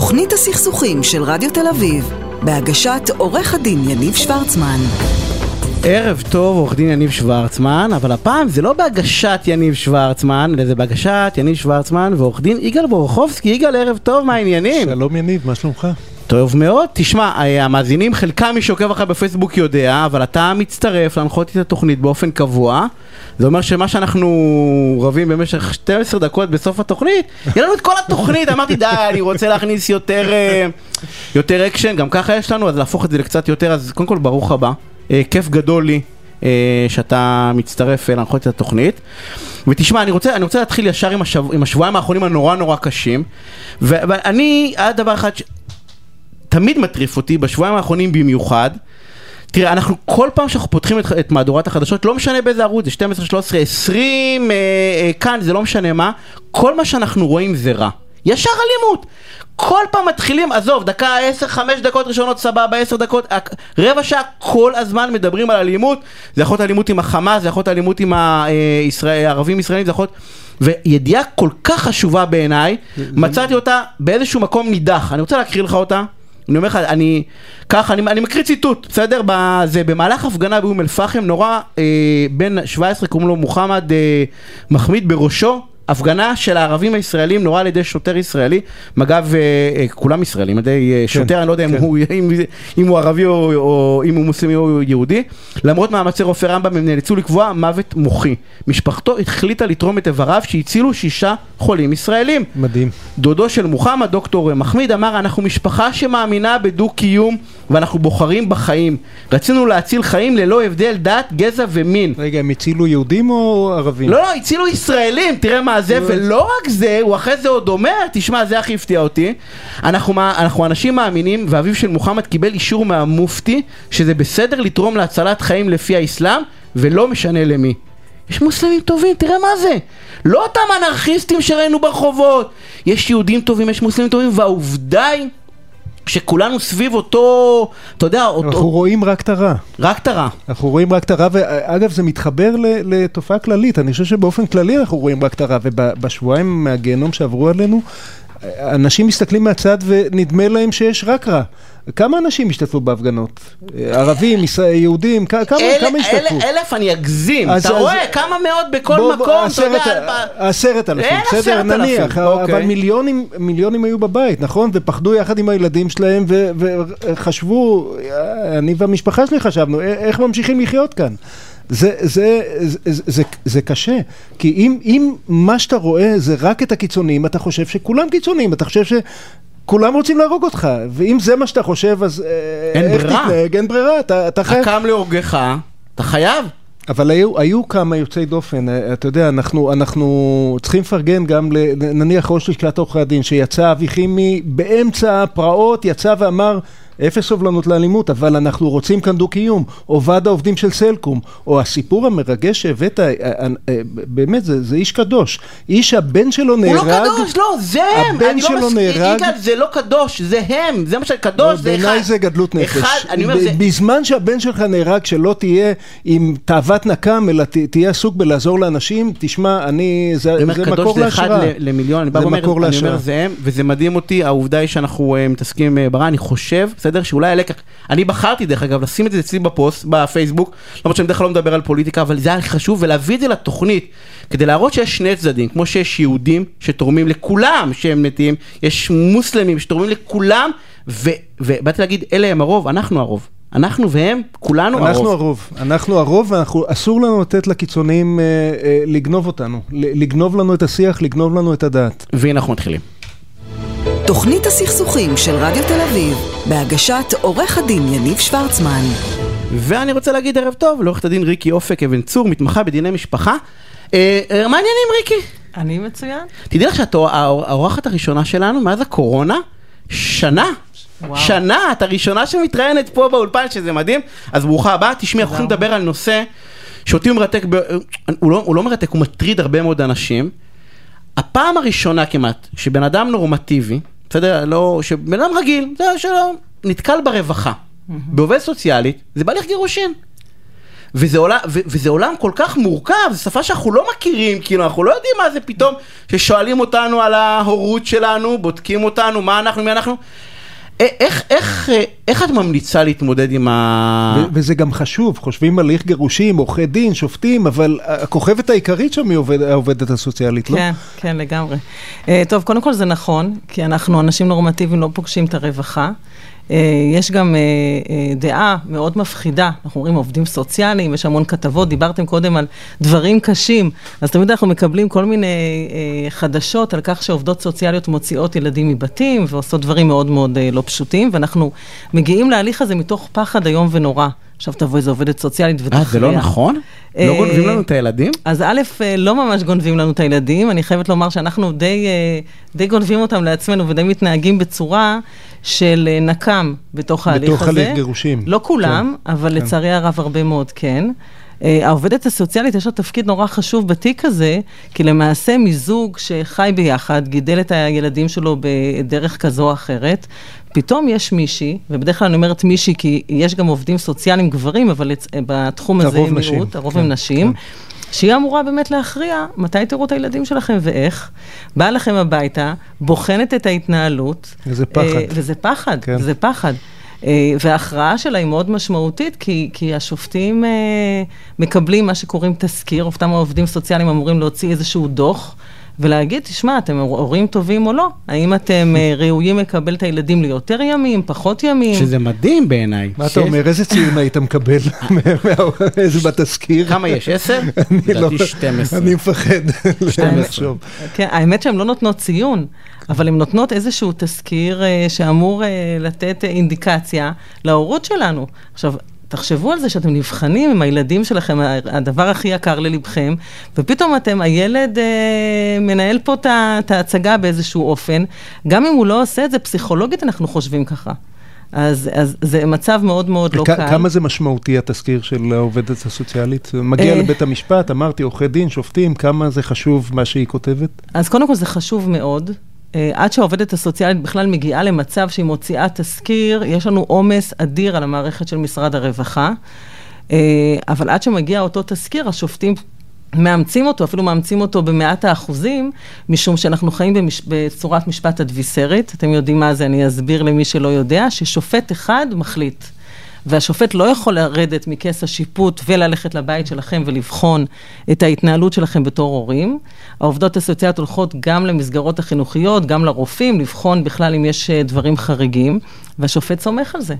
תוכנית הסכסוכים של רדיו תל אביב, בהגשת עורך הדין יניב שוורצמן. ערב טוב, עורך דין יניב שוורצמן, אבל הפעם זה לא בהגשת יניב שוורצמן, אלא זה בהגשת יניב שוורצמן ועורך דין יגאל בורחובסקי. יגאל, ערב טוב, מה העניינים? שלום יניב, מה שלומך? טוב מאוד. תשמע, אה, המאזינים, חלקם מי שעוקב אחרי בפייסבוק יודע, אבל אתה מצטרף להנחות את התוכנית באופן קבוע. זה אומר שמה שאנחנו רבים במשך 12 דקות בסוף התוכנית, יהיה לנו את כל התוכנית, אמרתי די, אני רוצה להכניס יותר, אה, יותר אקשן, גם ככה יש לנו, אז להפוך את זה לקצת יותר, אז קודם כל ברוך הבא, אה, כיף גדול לי. אה, שאתה מצטרף להנחות את התוכנית. ותשמע, אני רוצה, אני רוצה להתחיל ישר עם, השב, עם השבועיים האחרונים הנורא נורא קשים. ואני, היה דבר אחד שתמיד מטריף אותי, בשבועיים האחרונים במיוחד. תראה, אנחנו כל פעם שאנחנו פותחים את, את מהדורת החדשות, לא משנה באיזה ערוץ, זה 12, 13, 20, אה, אה, כאן, זה לא משנה מה, כל מה שאנחנו רואים זה רע. ישר אלימות. כל פעם מתחילים, עזוב, דקה 10, 5 דקות ראשונות סבבה, 10 דקות, רבע שעה כל הזמן מדברים על אלימות, זה יכול להיות אלימות עם החמאס, זה יכול להיות אלימות עם הערבים ישראלים, זה יכול להיות... וידיעה כל כך חשובה בעיניי, מצאתי אותה באיזשהו מקום נידח, אני רוצה להקריא לך אותה. אני אומר לך, אני, ככה, אני, אני מקריא ציטוט, בסדר? זה במהלך הפגנה באום אל-פחם, נורא, אה, בן 17, קוראים לו מוחמד אה, מחמיד בראשו, הפגנה של הערבים הישראלים נורה על ידי שוטר ישראלי, מג"ב, אה, אה, כולם ישראלים, על ידי אה, כן, שוטר, אני לא יודע כן. אם, הוא, אם, אם הוא ערבי או, או אם הוא מוסלמי או יהודי. למרות מאמצי רופא רמב"ם הם נאלצו לקבוע מוות מוחי. משפחתו החליטה לתרום את איבריו שהצילו שישה חולים ישראלים. מדהים. דודו של מוחמד, דוקטור מחמיד, אמר אנחנו משפחה שמאמינה בדו-קיום ואנחנו בוחרים בחיים. רצינו להציל חיים ללא הבדל דת, גזע ומין. רגע, הם הצילו יהודים או ערבים? לא, לא, הצילו ישראלים, תראה מה זה, ולא רק זה, הוא אחרי זה עוד אומר, תשמע, זה הכי הפתיע אותי. אנחנו, אנחנו אנשים מאמינים, ואביו של מוחמד קיבל אישור מהמופתי, שזה בסדר לתרום להצלת חיים לפי האסלאם, ולא משנה למי. יש מוסלמים טובים, תראה מה זה. לא אותם אנרכיסטים שראינו ברחובות. יש יהודים טובים, יש מוסלמים טובים, והעובדה היא... שכולנו סביב אותו, אתה יודע, אותו... אנחנו רואים רק את הרע. רק את הרע. אנחנו רואים רק את הרע, ואגב זה מתחבר לתופעה כללית, אני חושב שבאופן כללי אנחנו רואים רק את הרע, ובשבועיים מהגיהנום שעברו עלינו, אנשים מסתכלים מהצד ונדמה להם שיש רק רע. כמה אנשים השתתפו בהפגנות? ערבים, יהודים, כמה, השתתפו? אלף אני אגזים, אתה רואה? כמה מאות בכל מקום, אתה יודע... עשרת אלפים, בסדר, נניח, אבל אוקיי. מיליונים היו בבית, נכון? ופחדו יחד עם הילדים שלהם וחשבו, אני והמשפחה שלי חשבנו, איך ממשיכים לחיות כאן? זה, זה, זה, זה, זה קשה, כי אם, אם מה שאתה רואה זה רק את הקיצוניים, אתה חושב שכולם קיצוניים, אתה חושב שכולם רוצים להרוג אותך, ואם זה מה שאתה חושב, אז אין איך ברירה. תתנהג, אין ברירה, אתה, אתה חייב. הקם להורגך, אתה חייב. אבל היו, היו כמה יוצאי דופן, אתה יודע, אנחנו, אנחנו צריכים לפרגן גם, נניח ראש לשכת עורכי הדין, שיצא אבי חימי באמצע הפרעות, יצא ואמר, אפס סובלנות לאלימות, אבל אנחנו רוצים כאן דו-קיום, או ועד העובדים של סלקום, או הסיפור המרגש שהבאת, אה, אה, אה, באמת, זה, זה איש קדוש. איש הבן שלו נהרג... הוא לא קדוש, לא, זה הם! הבן לא שלו לא נהרג... יגאל, זה לא קדוש, זה הם, זה מה שקדוש, זה אחד. בעיניי זה גדלות נפש. אחד, אני אומר, זה... בזמן שהבן שלך נהרג, שלא תהיה עם תאוות נקם, אלא תהיה עסוק בלעזור לאנשים, תשמע, אני... זה, זה מקור להשראה. זה אחד למיליון, אני בא ואומר, אני אומר, זה הם, וזה מדהים אותי, העובדה היא שאנחנו מתעסקים ברע, אני חושב, בסדר? שאולי הלקח, אני בחרתי דרך אגב לשים את זה אצלי בפוסט, בפייסבוק, למרות שאני בדרך כלל לא מדבר על פוליטיקה, אבל זה היה חשוב, ולהביא את זה לתוכנית, כדי להראות שיש שני צדדים, כמו שיש יהודים שתורמים לכולם שהם מתים, יש מוסלמים שתורמים לכולם, ו, ובאתי להגיד, אלה הם הרוב, אנחנו הרוב. אנחנו והם, כולנו אנחנו הרוב. אנחנו הרוב, אנחנו הרוב, ואסור לנו לתת לקיצוניים אה, אה, לגנוב אותנו, לגנוב לנו את השיח, לגנוב לנו את הדעת. והנה אנחנו מתחילים. תוכנית הסכסוכים של רדיו תל אביב, בהגשת עורך הדין יניב שוורצמן. ואני רוצה להגיד ערב טוב לעורכת הדין ריקי אופק אבן צור, מתמחה בדיני משפחה. אה, אה, מה העניינים ריקי? אני מצוין. תדעי לך שאת האורחת הראשונה שלנו מאז הקורונה, שנה. וואו. שנה, את הראשונה שמתראיינת פה באולפן, שזה מדהים. אז ברוכה הבאה, תשמעי, אנחנו הולכים לדבר על נושא שאותי הוא מרתק, ב... הוא, לא, הוא לא מרתק, הוא מטריד הרבה מאוד אנשים. הפעם הראשונה כמעט, שבן אדם נורמטיבי, בסדר? לא, שבן אדם רגיל, זה שלא, נתקל ברווחה, בעובד סוציאלית, זה בהליך גירושין. וזה, עולם, ו, וזה עולם כל כך מורכב, זו שפה שאנחנו לא מכירים, כאילו אנחנו לא יודעים מה זה פתאום, ששואלים אותנו על ההורות שלנו, בודקים אותנו, מה אנחנו, מי אנחנו. איך, איך, איך את ממליצה להתמודד עם ה... וזה גם חשוב, חושבים על הליך גירושים, עורכי דין, שופטים, אבל הכוכבת העיקרית שם היא עובד, העובדת הסוציאלית, כן, לא? כן, כן, לגמרי. Uh, טוב, קודם כל זה נכון, כי אנחנו אנשים נורמטיביים לא פוגשים את הרווחה. אה, יש גם אה, אה, דעה מאוד מפחידה, אנחנו אומרים עובדים סוציאליים, יש המון כתבות, דיברתם קודם על דברים קשים, אז תמיד אנחנו מקבלים כל מיני חדשות על כך שעובדות סוציאליות מוציאות ילדים מבתים ועושות דברים מאוד מאוד לא פשוטים, ואנחנו מגיעים להליך הזה מתוך פחד איום ונורא. עכשיו תבוא איזה עובדת סוציאלית ותכריע. אה, זה לא נכון? לא גונבים לנו את הילדים? אז א', לא ממש גונבים לנו את הילדים, אני חייבת לומר שאנחנו די, די גונבים אותם לעצמנו ודי מתנהגים בצורה של אה, נקם בתוך ההליך הזה. בתוך הליך גירושים. לא כולם, כן, אבל כן. לצערי הרב הרבה מאוד כן. Uh, העובדת הסוציאלית יש לה תפקיד נורא חשוב בתיק הזה, כי למעשה מזוג שחי ביחד, גידל את הילדים שלו בדרך כזו או אחרת, פתאום יש מישהי, ובדרך כלל אני אומרת מישהי כי יש גם עובדים סוציאליים גברים, אבל בתחום הזה הם מיעוט, הרוב הם נשים. כן. שהיא אמורה באמת להכריע מתי תראו את הילדים שלכם ואיך. באה לכם הביתה, בוחנת את ההתנהלות. וזה פחד. אה, וזה פחד, כן. וזה פחד. אה, וההכרעה שלה היא מאוד משמעותית, כי, כי השופטים אה, מקבלים מה שקוראים תסקיר, אותם העובדים סוציאליים אמורים להוציא איזשהו דוח. ולהגיד, תשמע, אתם הורים טובים או לא? האם אתם אה, ראויים לקבל את הילדים ליותר ימים, פחות ימים? שזה מדהים בעיניי. מה אתה אומר, איזה ציון היית מקבל איזה בתזכיר? כמה יש, עשר? אני לא, אני מפחד לחשוב. כן, האמת שהן לא נותנות ציון. אבל הן נותנות איזשהו תזכיר אה, שאמור אה, לתת אינדיקציה להורות שלנו. עכשיו, תחשבו על זה שאתם נבחנים עם הילדים שלכם, הדבר הכי יקר ללבכם, ופתאום אתם, הילד אה, מנהל פה את ההצגה באיזשהו אופן, גם אם הוא לא עושה את זה, פסיכולוגית אנחנו חושבים ככה. אז, אז זה מצב מאוד מאוד לא קל. כמה זה משמעותי התזכיר של העובדת הסוציאלית? מגיע אה, לבית המשפט, אמרתי, עורכי דין, שופטים, כמה זה חשוב מה שהיא כותבת? אז קודם כל זה חשוב מאוד. אה, עד שהעובדת הסוציאלית בכלל מגיעה למצב שהיא מוציאה תזכיר, יש לנו עומס אדיר על המערכת של משרד הרווחה. אה, אבל עד שמגיע אותו תזכיר, השופטים מאמצים אותו, אפילו מאמצים אותו במאת האחוזים, משום שאנחנו חיים במש... בצורת משפט אדוויסרית. אתם יודעים מה זה, אני אסביר למי שלא יודע, ששופט אחד מחליט. והשופט לא יכול לרדת מכס השיפוט וללכת לבית שלכם ולבחון את ההתנהלות שלכם בתור הורים. העובדות הסוציאליות הולכות גם למסגרות החינוכיות, גם לרופאים, לבחון בכלל אם יש אה, דברים חריגים, והשופט סומך על זה.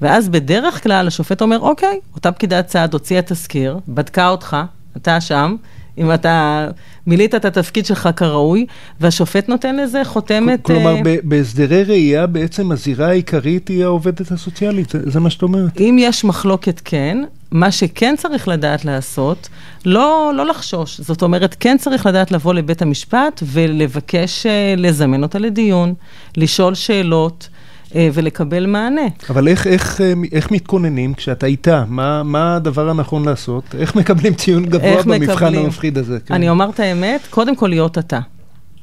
ואז בדרך כלל השופט אומר, אוקיי, אותה פקידת סעד הוציאה תזכיר, בדקה אותך, אתה שם, אם אתה מילאת את התפקיד שלך כראוי, והשופט נותן לזה חותמת... כלומר, uh, בהסדרי ראייה בעצם הזירה העיקרית היא העובדת הסוציאלית, זה, זה מה שאת אומרת. אם יש מחלוקת, כן. מה שכן צריך לדעת לעשות, לא, לא לחשוש. זאת אומרת, כן צריך לדעת לבוא לבית המשפט ולבקש uh, לזמן אותה לדיון, לשאול שאלות. אה, ולקבל מענה. אבל איך, איך, אה, איך מתכוננים כשאתה איתה? מה, מה הדבר הנכון לעשות? איך מקבלים ציון גבוה במבחן מקבלים? המפחיד הזה? כן. אני אומר את האמת, קודם כל להיות אתה.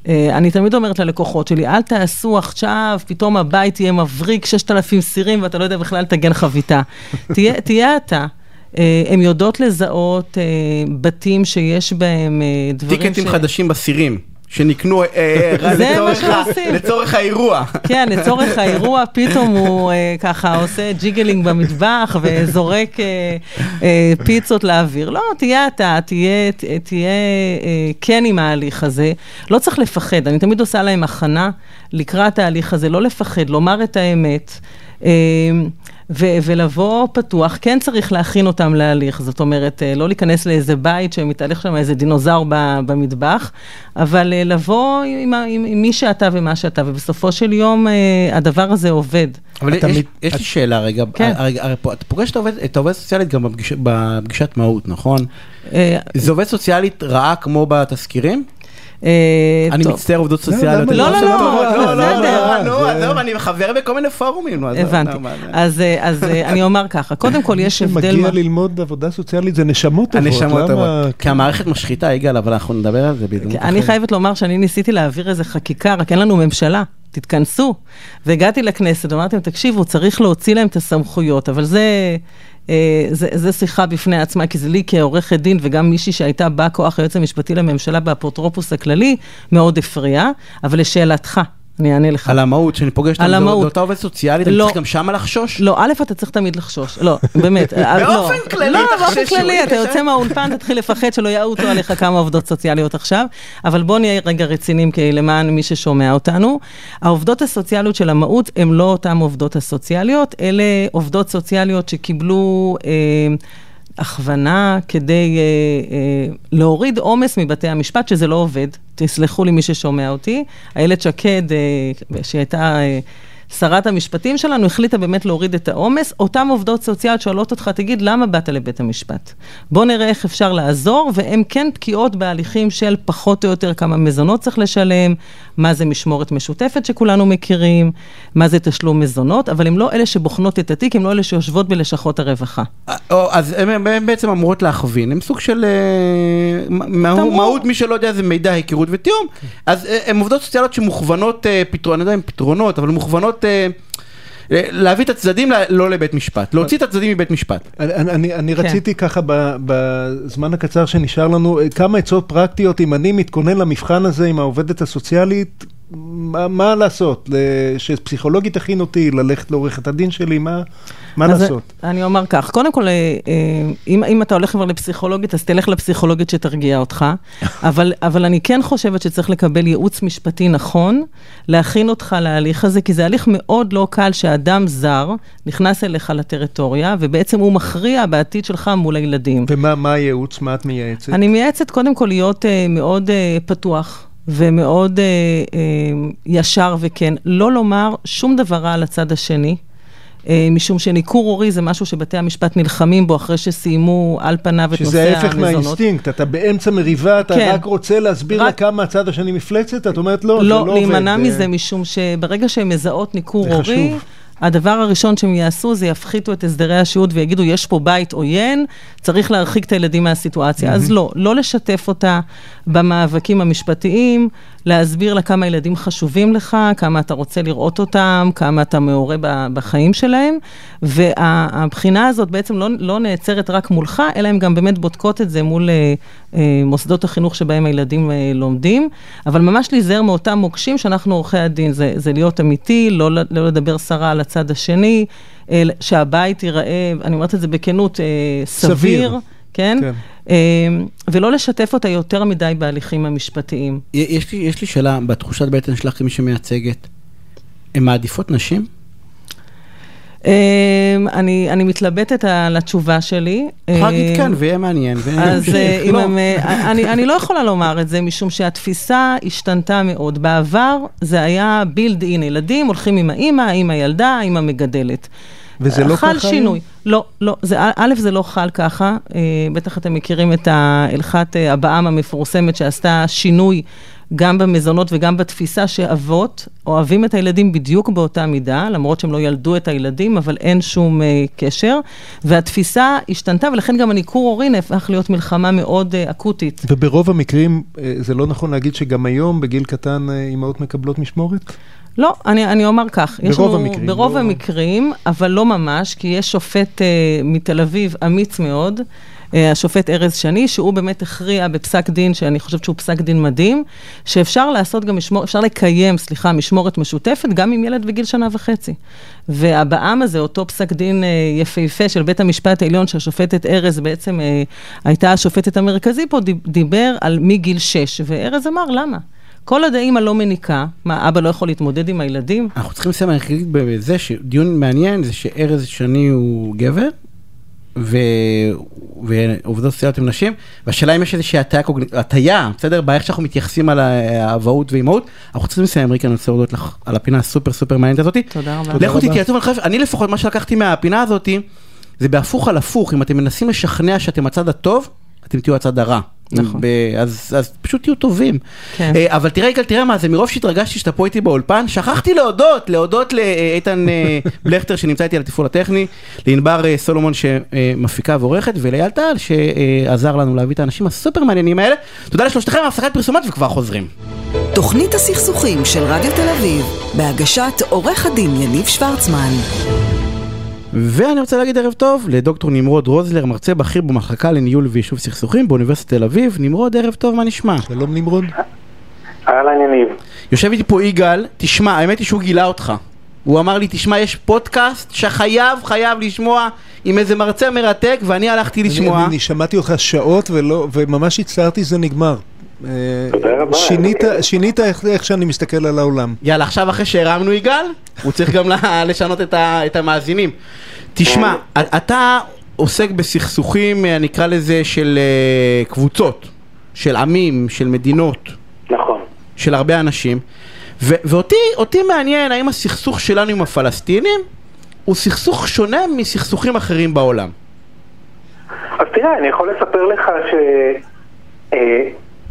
אה, אני תמיד אומרת ללקוחות שלי, אל תעשו עכשיו, פתאום הבית יהיה מבריק 6,000 סירים ואתה לא יודע בכלל לתגן חביתה. תהיה, תהיה אתה. הן יודעות לזהות בתים שיש בהם דברים ש... טיקטים חדשים בסירים. שנקנו אה, אה, לצורך האירוע. כן, לצורך האירוע, פתאום הוא אה, ככה עושה ג'יגלינג במטבח וזורק פיצות לאוויר. לא, תהיה אתה, תהיה כן עם ההליך הזה. לא צריך לפחד, אני תמיד עושה להם הכנה לקראת ההליך הזה, לא לפחד, לומר את האמת. ו- ולבוא פתוח, כן צריך להכין אותם להליך, זאת אומרת, אה, לא להיכנס לאיזה בית שמתהלך שם איזה דינוזאור במטבח, אבל אה, לבוא עם, עם, עם מי שאתה ומה שאתה, ובסופו של יום אה, הדבר הזה עובד. אבל יש, מת... יש לי שאלה רגע, כן. הרי, הרי פה, אתה פוגש את העובדת הסוציאלית גם בפגיש, בפגישת מהות, נכון? זה עובדת סוציאלית רעה כמו בתזכירים? אה, אני מצטער עובדות סוציאליות. לא, לא, לא, בסדר. נו, עזוב, אני חבר בכל מיני פורומים. הבנתי. אז אה, אני אומר ככה, קודם כל יש הבדל... מגיע ללמוד עבודה סוציאלית זה נשמות טובות. הנשמות טובות. כי המערכת משחיתה, יגאל, אבל אנחנו נדבר על זה בהזדמנות אני חייבת לומר שאני ניסיתי להעביר איזה חקיקה, רק אין לנו ממשלה. תתכנסו. והגעתי לכנסת, אמרתי להם, תקשיבו, צריך להוציא להם את הסמכויות, אבל זה זה, זה שיחה בפני עצמה, כי זה לי כעורכת דין וגם מישהי שהייתה בא כוח היועץ המשפטי לממשלה באפוטרופוס הכללי, מאוד הפריע. אבל לשאלתך, אני אענה לך. על המהות, שאני פוגש על המהות. לאותה עובדת סוציאלית, אני לא. צריך גם שמה לחשוש? לא, א', אתה צריך תמיד לחשוש. לא, באמת. אה, לא. באופן כללי לא, אתה חושב באופן כללי, אתה? יוצא מהאולפן, תתחיל לפחד שלא יעוטו עליך כמה עובדות סוציאליות עכשיו. אבל בוא נהיה רגע רציניים, כי למען מי ששומע אותנו. העובדות הסוציאליות של המהות הן לא אותן עובדות הסוציאליות, אלה עובדות סוציאליות שקיבלו... הכוונה כדי אה, אה, להוריד עומס מבתי המשפט, שזה לא עובד. תסלחו לי מי ששומע אותי. איילת שקד, אה, שהייתה אה, שרת המשפטים שלנו, החליטה באמת להוריד את העומס. אותן עובדות סוציאליות שואלות אותך, תגיד, למה באת לבית המשפט? בוא נראה איך אפשר לעזור, והן כן בקיאות בהליכים של פחות או יותר כמה מזונות צריך לשלם, מה זה משמורת משותפת שכולנו מכירים, מה זה תשלום מזונות, אבל הן לא אלה שבוחנות את התיק, הן לא אלה שיושבות בלשכות הרווחה. אה, אז הן בעצם אמורות להכווין, הן סוג של אה. מהות, מי שלא יודע זה מידע, היכרות ותיאום, אז אה, הן עובדות סוציאליות שמוכוונות, פתרון- אני לא יודע אם פתרונות, אבל מוכוונות אה, אה, להביא את הצדדים ל- לא לבית משפט, להוציא את הצדדים מבית משפט. אני, אני, אני כן. רציתי ככה ב, בזמן הקצר שנשאר לנו, אה, כמה עצות פרקטיות, אם אני מתכונן למבחן הזה עם העובדת הסוציאלית, מה, מה לעשות? שפסיכולוגית תכין אותי, ללכת לעורכת הדין שלי, מה, מה אז לעשות? אני אומר כך, קודם כל, אה, אה, אם, אם אתה הולך כבר לפסיכולוגית, אז תלך לפסיכולוגית שתרגיע אותך, אבל, אבל אני כן חושבת שצריך לקבל ייעוץ משפטי נכון, להכין אותך להליך הזה, כי זה הליך מאוד לא קל שאדם זר נכנס אליך לטריטוריה, ובעצם הוא מכריע בעתיד שלך מול הילדים. ומה מה הייעוץ? מה את מייעצת? אני מייעצת קודם כל להיות אה, מאוד פתוח. ומאוד אה, אה, ישר וכן, לא לומר שום דבר רע על הצד השני, אה, משום שניכור הורי זה משהו שבתי המשפט נלחמים בו אחרי שסיימו על פניו את נושא שזה המזונות. ההפך מהאינסטינקט, אתה באמצע מריבה, אתה כן. רק רוצה להסביר רק- לה כמה הצד השני מפלצת, את אומרת לא, זה לא לא, עובד. להימנע זה- מזה, משום שברגע שהן מזהות ניכור הורי, חשוב. הדבר הראשון שהם יעשו זה יפחיתו את הסדרי השהות ויגידו, יש פה בית עוין, צריך להרחיק את הילדים מהסיטואציה. אז לא, לא לשתף אותה במאבקים המשפטיים, להסביר לה כמה ילדים חשובים לך, כמה אתה רוצה לראות אותם, כמה אתה מעורה בחיים שלהם, והבחינה הזאת בעצם לא, לא נעצרת רק מולך, אלא הן גם באמת בודקות את זה מול אה, אה, מוסדות החינוך שבהם הילדים אה, לומדים, אבל ממש להיזהר מאותם מוקשים שאנחנו עורכי הדין, זה, זה להיות אמיתי, לא, לא לדבר סרה על הצד השני, שהבית ייראה, אני אומרת את זה בכנות, סביר. סביר. כן? כן. אה, ולא לשתף אותה יותר מדי בהליכים המשפטיים. יש לי, יש לי שאלה, בתחושת בטן שלך כמי שמייצגת, הן מעדיפות נשים? אה, אני, אני מתלבטת על התשובה שלי. יכולה אה, להגיד כן, ויהיה מעניין. אז אה, אם לא. הם, אה, אני, אני לא יכולה לומר את זה, משום שהתפיסה השתנתה מאוד. בעבר זה היה בילד אין, ילדים הולכים עם האימא, האימא ילדה, האימא מגדלת. וזה לא חל ככה שינוי. היום? לא, לא, זה, א', זה לא חל ככה, אה, בטח אתם מכירים את ההלכת אה, אבעם המפורסמת שעשתה שינוי גם במזונות וגם בתפיסה שאבות אוהבים את הילדים בדיוק באותה מידה, למרות שהם לא ילדו את הילדים, אבל אין שום אה, קשר, והתפיסה השתנתה, ולכן גם הניכור הורי נהפך להיות מלחמה מאוד אה, אקוטית. וברוב המקרים, אה, זה לא נכון להגיד שגם היום, בגיל קטן, אה, אימהות מקבלות משמורת? לא, אני, אני אומר כך, יש ברוב לנו, המקרים, ברוב לא- המקרים, אבל לא ממש, כי יש שופט אה, מתל אביב אמיץ מאוד, אה, השופט ארז שני, שהוא באמת הכריע בפסק דין, שאני חושבת שהוא פסק דין מדהים, שאפשר לעשות גם משמורת, אפשר לקיים, סליחה, משמורת משותפת, גם עם ילד בגיל שנה וחצי. והבעם הזה, אותו פסק דין אה, יפהפה של בית המשפט העליון, שהשופטת ארז בעצם אה, הייתה השופטת המרכזי פה, דיב- דיבר על מגיל שש, וארז אמר, למה? כל עוד האימא לא מניקה, מה, אבא לא יכול להתמודד עם הילדים? אנחנו צריכים לסיים, אגיד בזה שדיון מעניין זה שארז שני הוא גבר, ו... ועובדות סוציאליות עם נשים, והשאלה אם יש איזושהי הטיה, קוגנ- הטיה, בסדר? באיך שאנחנו מתייחסים על האבהות ואימהות. אנחנו צריכים לסיים, ריקי, אני רוצה להודות לך על הפינה הסופר סופר מעניינת הזאתי. תודה רבה. תודה לכו רבה. תתייעצו, אני לפחות, מה שלקחתי מהפינה הזאתי, זה בהפוך על הפוך, אם אתם מנסים לשכנע שאתם הצד הטוב, אתם תהיו הצד הרע. נכון. ב- אז, אז פשוט תהיו טובים. כן. אה, אבל תראה יגאל, תראה מה זה, מרוב שהתרגשתי שאתה פה איתי באולפן, שכחתי להודות, להודות לאיתן אה, בלכטר שנמצא איתי על התפעול הטכני, לענבר אה, סולומון שמפיקה ועורכת, ולאייל טל שעזר לנו להביא את האנשים הסופר מעניינים האלה. תודה לשלושתכם, הפסקת פרסומות וכבר חוזרים. תוכנית הסכסוכים של רדיו תל אביב, בהגשת עורך הדין יניב שוורצמן. ואני רוצה להגיד ערב טוב לדוקטור נמרוד רוזלר, מרצה בכיר במחלקה לניהול ויישוב סכסוכים באוניברסיטת תל אביב. נמרוד, ערב טוב, מה נשמע? שלום נמרוד. אהלן יניב. יושב איתי פה יגאל, תשמע, האמת היא שהוא גילה אותך. הוא אמר לי, תשמע, יש פודקאסט שחייב, חייב לשמוע עם איזה מרצה מרתק, ואני הלכתי לשמוע. אני, אני שמעתי אותך שעות ולא, וממש הצטערתי זה נגמר. תודה רבה. שינית, שינית איך, איך שאני מסתכל על העולם. יאללה, עכשיו אחרי שהרמנו יגאל, הוא צריך גם לשנות את, ה, את המאזינים. תשמע, אתה עוסק בסכסוכים, נקרא לזה, של קבוצות, של עמים, של מדינות. נכון. של הרבה אנשים. ו- ואותי מעניין האם הסכסוך שלנו עם הפלסטינים הוא סכסוך שונה מסכסוכים אחרים בעולם. אז תראה, אני יכול לספר לך ש...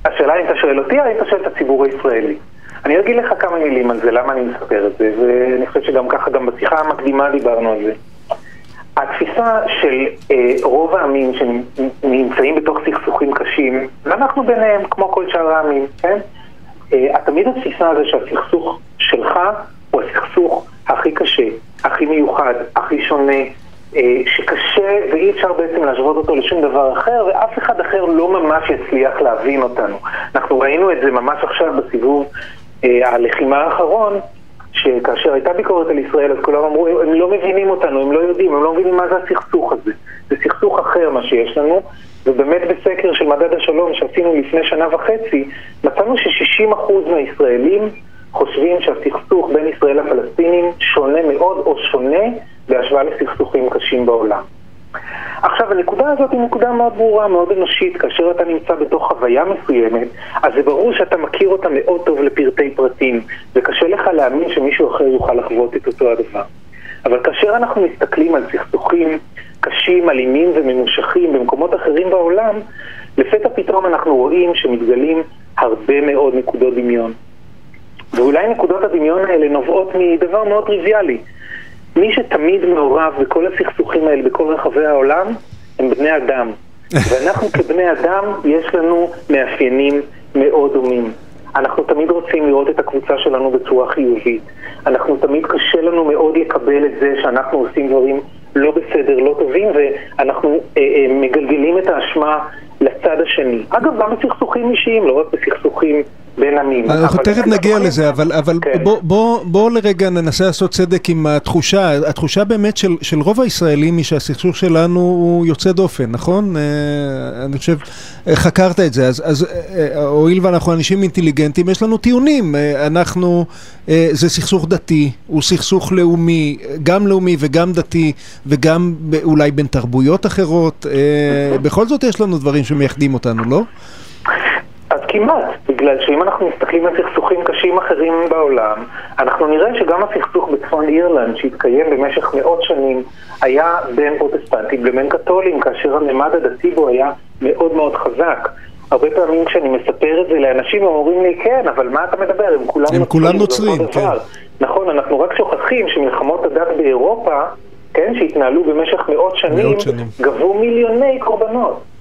השאלה אם אתה שואל אותי, או אם אתה שואל את הציבור הישראלי. אני אגיד לך כמה מילים על זה, למה אני מספר את זה, ואני חושב שגם ככה, גם בשיחה המקדימה דיברנו על זה. התפיסה של אה, רוב העמים שנמצאים בתוך סכסוכים קשים, ואנחנו ביניהם, כמו כל שאר העמים, כן? אה, תמיד התפיסה הזו שהסכסוך שלך הוא הסכסוך הכי קשה, הכי מיוחד, הכי שונה, שקשה ואי אפשר בעצם להשוות אותו לשום דבר אחר, ואף אחד אחר לא ממש יצליח להבין אותנו. אנחנו ראינו את זה ממש עכשיו בסיבוב אה, הלחימה האחרון, שכאשר הייתה ביקורת על ישראל, אז כולם אמרו, הם לא מבינים אותנו, הם לא יודעים, הם לא מבינים מה זה הסכסוך הזה. זה סכסוך אחר מה שיש לנו, ובאמת בסקר של מדד השלום שעשינו לפני שנה וחצי, מצאנו ש-60% מהישראלים חושבים שהסכסוך בין ישראל לפלסטינים שונה מאוד או שונה בהשוואה לסכסוכים קשים בעולם. עכשיו, הנקודה הזאת היא נקודה מאוד ברורה, מאוד אנושית. כאשר אתה נמצא בתוך חוויה מסוימת, אז זה ברור שאתה מכיר אותה מאוד טוב לפרטי פרטים, וקשה לך להאמין שמישהו אחר יוכל לחוות את אותו הדבר. אבל כאשר אנחנו מסתכלים על סכסוכים קשים, אלימים וממושכים במקומות אחרים בעולם, לפתע פתאום אנחנו רואים שמתגלים הרבה מאוד נקודות דמיון. ואולי נקודות הדמיון האלה נובעות מדבר מאוד טריוויאלי. מי שתמיד מעורב בכל הסכסוכים האלה בכל רחבי העולם הם בני אדם. ואנחנו כבני אדם, יש לנו מאפיינים מאוד דומים. אנחנו תמיד רוצים לראות את הקבוצה שלנו בצורה חיובית. אנחנו תמיד קשה לנו מאוד לקבל את זה שאנחנו עושים דברים לא בסדר, לא טובים, ואנחנו אה, אה, מגלגלים את האשמה לצד השני. אגב, גם בסכסוכים אישיים, לא רק בסכסוכים בין עמים. אנחנו תכף נגיע לזה, אבל, אבל כן. בוא, בוא, בוא לרגע ננסה לעשות צדק עם התחושה, התחושה באמת של, של רוב הישראלים היא שהסכסוך שלנו הוא יוצא דופן, נכון? אה, אני חושב, אה, חקרת את זה, אז, אז אה, הואיל ואנחנו אנשים אינטליגנטים, יש לנו טיעונים, אנחנו, זה סכסוך דתי, הוא סכסוך לאומי, גם לאומי וגם דתי, וגם אולי בין תרבויות אחרות, בכל זאת יש לנו דברים שמייחדים אותנו, לא? כמעט, בגלל שאם אנחנו מסתכלים על סכסוכים קשים אחרים בעולם, אנחנו נראה שגם הסכסוך בצפון אירלנד, שהתקיים במשך מאות שנים, היה בין פרוטסטנטים לבין קתולים, כאשר הממד הדתי בו היה מאוד מאוד חזק. הרבה פעמים כשאני מספר את זה לאנשים, הם אומרים לי, כן, אבל מה אתה מדבר? הם כולם הם כולם נוצרים, כן. נכון, אנחנו רק שוכחים שמלחמות הדת באירופה, כן, שהתנהלו במשך מאות שנים, מאות שנים. גבו מיליוני קורבנות.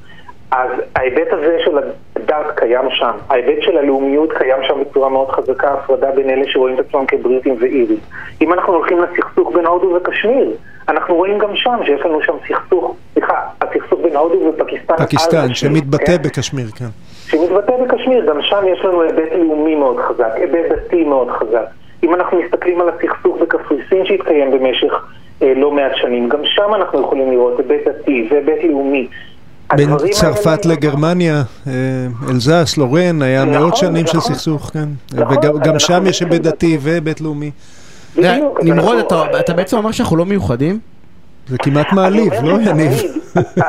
אז ההיבט הזה של הדת קיים שם, ההיבט של הלאומיות קיים שם בצורה מאוד חזקה, הפרדה בין אלה שרואים את עצמם כבריטים ואירים. אם אנחנו הולכים לסכסוך בין הודו וקשמיר, אנחנו רואים גם שם שיש לנו שם סכסוך, סליחה, הסכסוך בין הודו ופקיסטן. פקיסטן, שמתבטא כן? בקשמיר, כן. שמתבטא בקשמיר, גם שם יש לנו היבט לאומי מאוד חזק, היבט דתי מאוד חזק. אם אנחנו מסתכלים על הסכסוך בקפריסין שהתקיים במשך אה, לא מעט שנים, גם שם אנחנו יכולים לראות היבט דתי והיבט לאומי. בין צרפת לגרמניה, אה, אלזס, לורן, היה נכון, מאות שנים של נכון. סכסוך, כן. נכון, וגם שם יש היבט דתי והיבט לאומי. נמרוד, אתה בעצם אומר שאנחנו לא מיוחדים? זה כמעט מעליב, לא יניב?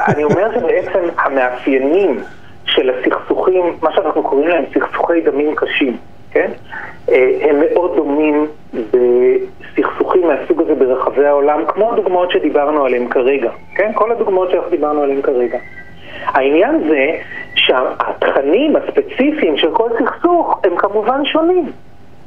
אני אומר שבעצם המאפיינים של הסכסוכים, מה שאנחנו קוראים להם סכסוכי דמים קשים, כן? אה, הם מאוד דומים בסכסוכים מהסוג הזה ברחבי העולם, כמו הדוגמאות שדיברנו עליהן כרגע, כן? כל הדוגמאות שאנחנו דיברנו עליהן כרגע. העניין זה שהתכנים הספציפיים של כל סכסוך הם כמובן שונים.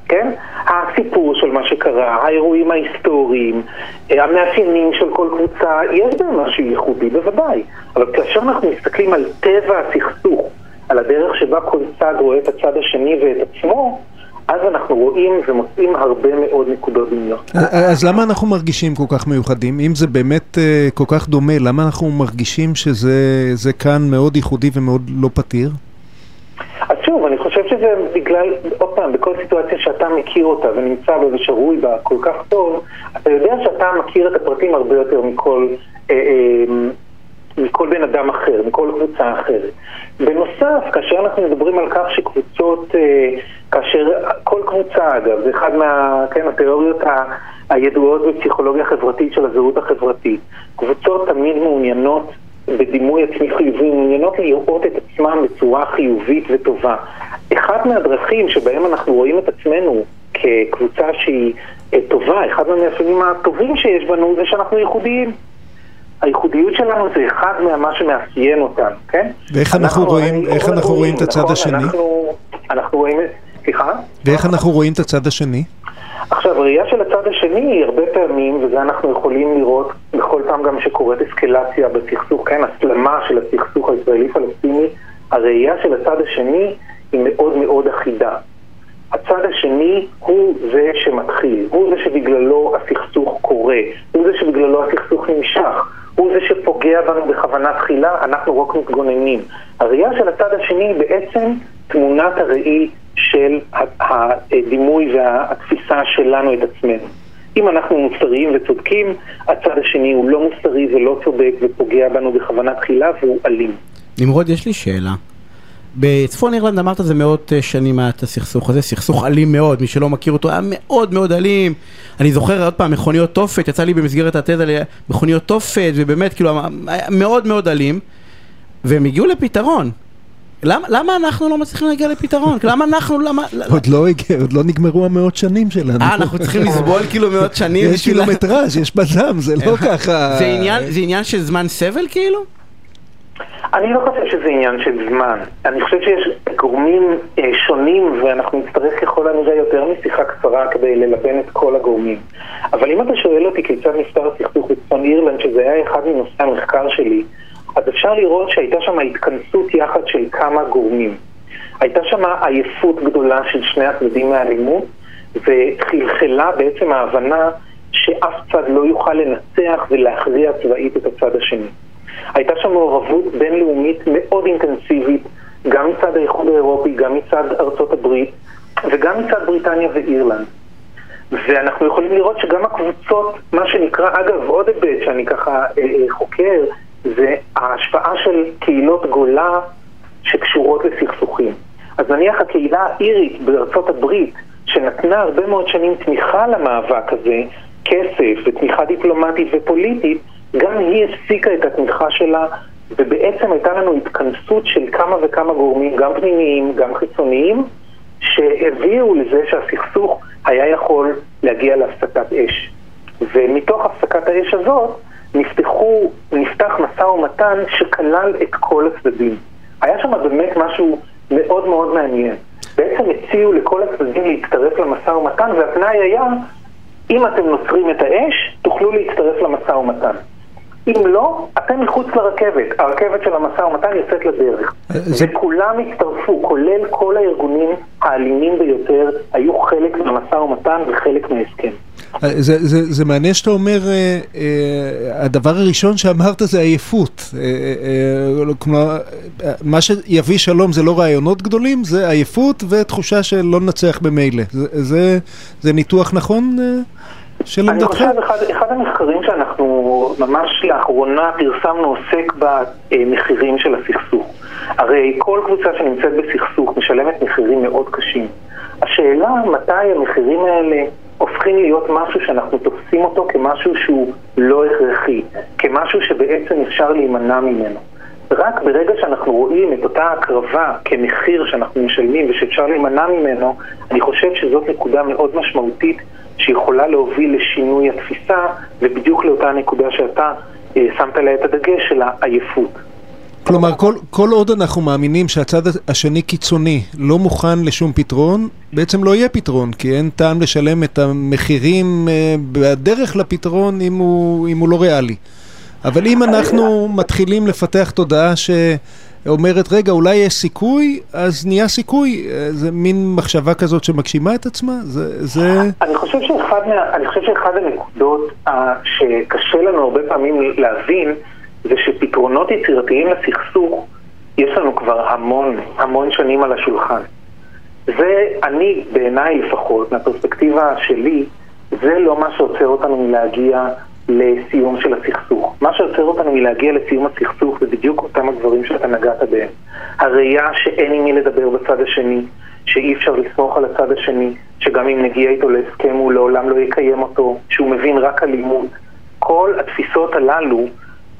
כן? הסיפור של מה שקרה, האירועים ההיסטוריים, המאפיינים של כל קבוצה, יש בהם משהו ייחודי בוודאי. אבל כאשר אנחנו מסתכלים על טבע הסכסוך, על הדרך שבה כל צד רואה את הצד השני ואת עצמו, אז אנחנו רואים ומוצאים הרבה מאוד נקודות דמיון. אז למה אנחנו מרגישים כל כך מיוחדים? אם זה באמת כל כך דומה, למה אנחנו מרגישים שזה כאן מאוד ייחודי ומאוד לא פתיר? אז שוב, אני חושב שזה בגלל, עוד פעם, בכל סיטואציה שאתה מכיר אותה ונמצא בה ושרוי בה כל כך טוב, אתה יודע שאתה מכיר את הפרטים הרבה יותר מכל, אה, אה, מכל בן אדם אחר, מכל קבוצה אחרת. בנוסף, כאשר אנחנו מדברים על כך שקבוצות, אה, כאשר כל קבוצה, אגב, זה אחד מה, כן. הידועות בפסיכולוגיה חברתית של הזהות החברתית. קבוצות תמיד מעוניינות בדימוי עצמי חיובי, מעוניינות לראות את עצמם בצורה חיובית וטובה. אחת מהדרכים שבהם אנחנו רואים את עצמנו כקבוצה שהיא אה, טובה, אחד מהמאפיינים הטובים שיש בנו זה שאנחנו ייחודיים. הייחודיות שלנו זה אחד ממה שמאפיין אותנו, כן? ואיך אנחנו, אנחנו רואים, איך אנחנו רואים את הצד נכון, השני? אנחנו, אנחנו רואים, סליחה? ואיך אנחנו רואים את הצד השני? עכשיו, ראייה של הצד השני היא הרבה פעמים, וזה אנחנו יכולים לראות בכל פעם גם שקורית אסקלציה בסכסוך, כן, הסלמה של הסכסוך הישראלי-פלסטיני, הראייה של הצד השני היא מאוד מאוד אחידה. הצד השני הוא זה שמתחיל, הוא זה שבגללו הסכסוך קורה, הוא זה שבגללו הסכסוך נמשך, הוא זה שפוגע בנו בכוונה תחילה, אנחנו רק מתגוננים. הראייה של הצד השני היא בעצם תמונת הראי של הדימוי והתפיסה שלנו את עצמנו. אם אנחנו מוסריים וצודקים, הצד השני הוא לא מוסרי ולא צודק ופוגע בנו בכוונה תחילה והוא אלים. נמרוד, יש לי שאלה. בצפון אירלנד אמרת זה מאות אה, שנים היה את הסכסוך הזה, סכסוך אלים מאוד, מי שלא מכיר אותו היה מאוד מאוד אלים. אני זוכר עוד פעם מכוניות תופת, יצא לי במסגרת התזה מכוניות תופת, ובאמת כאילו מאוד מאוד אלים, והם הגיעו לפתרון. למה, למה אנחנו לא מצליחים להגיע לפתרון? למה אנחנו, למה... עוד לא הגיע, עוד לא נגמרו המאות שנים שלנו. אה, אנחנו צריכים לסבול כאילו מאות שנים יש קילומטראז', יש בזם, זה לא ככה... זה עניין של זמן סבל כאילו? אני לא חושב שזה עניין של זמן. אני חושב שיש גורמים אה, שונים, ואנחנו נצטרך ככל הנראה יותר משיחה קצרה כדי ללבן את כל הגורמים. אבל אם אתה שואל אותי כיצד נפתר הסכסוך בצפון אירלנד, שזה היה אחד מנושאי המחקר שלי, אז אפשר לראות שהייתה שם התכנסות יחד של כמה גורמים. הייתה שם עייפות גדולה של שני הצדדים מהאלימות, וחלחלה בעצם ההבנה שאף צד לא יוכל לנצח ולהכריע צבאית את הצד השני. הייתה שם מעורבות בינלאומית מאוד אינטנסיבית, גם מצד האיחוד האירופי, גם מצד ארצות הברית, וגם מצד בריטניה ואירלנד. ואנחנו יכולים לראות שגם הקבוצות, מה שנקרא, אגב, עוד היבט שאני ככה אה, אה, חוקר, של קהילות גולה שקשורות לסכסוכים. אז נניח הקהילה האירית בארצות הברית, שנתנה הרבה מאוד שנים תמיכה למאבק הזה, כסף ותמיכה דיפלומטית ופוליטית, גם היא הפסיקה את התמיכה שלה, ובעצם הייתה לנו התכנסות של כמה וכמה גורמים, גם פנימיים, גם חיצוניים, שהביאו לזה שהסכסוך היה יכול להגיע להפסקת אש. ומתוך הפסקת האש הזאת, נפתחו, נפתח משא ומתן שכלל את כל הצדדים. היה שם באמת משהו מאוד מאוד מעניין. בעצם הציעו לכל הצדדים להצטרף למשא ומתן, והתנאי היה, אם אתם נוצרים את האש, תוכלו להצטרף למשא ומתן. אם לא, אתם מחוץ לרכבת. הרכבת של המשא ומתן יוצאת לדרך. זה... וכולם הצטרפו, כולל כל הארגונים האלימים ביותר, היו חלק מהמשא ומתן וחלק מההסכם. זה, זה, זה מעניין שאתה אומר, אה, אה, הדבר הראשון שאמרת זה עייפות. אה, אה, כלומר, מה שיביא שלום זה לא רעיונות גדולים, זה עייפות ותחושה של לא ננצח במילא. זה, זה, זה ניתוח נכון? אה? של עמדתך? אני חושב, אחד, אחד המחקרים שאנחנו ממש לאחרונה פרסמנו עוסק במחירים של הסכסוך. הרי כל קבוצה שנמצאת בסכסוך משלמת מחירים מאוד קשים. השאלה מתי המחירים האלה הופכים להיות משהו שאנחנו תופסים אותו כמשהו שהוא לא הכרחי, כמשהו שבעצם אפשר להימנע ממנו. רק ברגע שאנחנו רואים את אותה הקרבה כמחיר שאנחנו משלמים ושאפשר להימנע ממנו, אני חושב שזאת נקודה מאוד משמעותית שיכולה להוביל לשינוי התפיסה, ובדיוק לאותה נקודה שאתה אה, שמת לה את הדגש של העייפות. כלומר, כל, כל עוד אנחנו מאמינים שהצד השני קיצוני לא מוכן לשום פתרון, בעצם לא יהיה פתרון, כי אין טעם לשלם את המחירים אה, בדרך לפתרון אם הוא, אם הוא לא ריאלי. אבל אם אנחנו מתחילים לפתח תודעה ש... אומרת, רגע, אולי יש סיכוי, אז נהיה סיכוי. זה מין מחשבה כזאת שמגשימה את עצמה? זה... זה... אני חושב שאחד, שאחד הנקודות שקשה לנו הרבה פעמים להבין, זה שפתרונות יצירתיים לסכסוך, יש לנו כבר המון, המון שנים על השולחן. זה, אני, בעיניי לפחות, מהפרספקטיבה שלי, זה לא מה שעוצר אותנו מלהגיע לסיום של הסכסוך. מה שעוצר אותנו מלהגיע לסיום הסכסוך זה בדיוק אותם הדברים שאתה נגעת בהם. הראייה שאין עם מי לדבר בצד השני, שאי אפשר לסמוך על הצד השני, שגם אם נגיע איתו להסכם הוא לעולם לא יקיים אותו, שהוא מבין רק אלימות. כל התפיסות הללו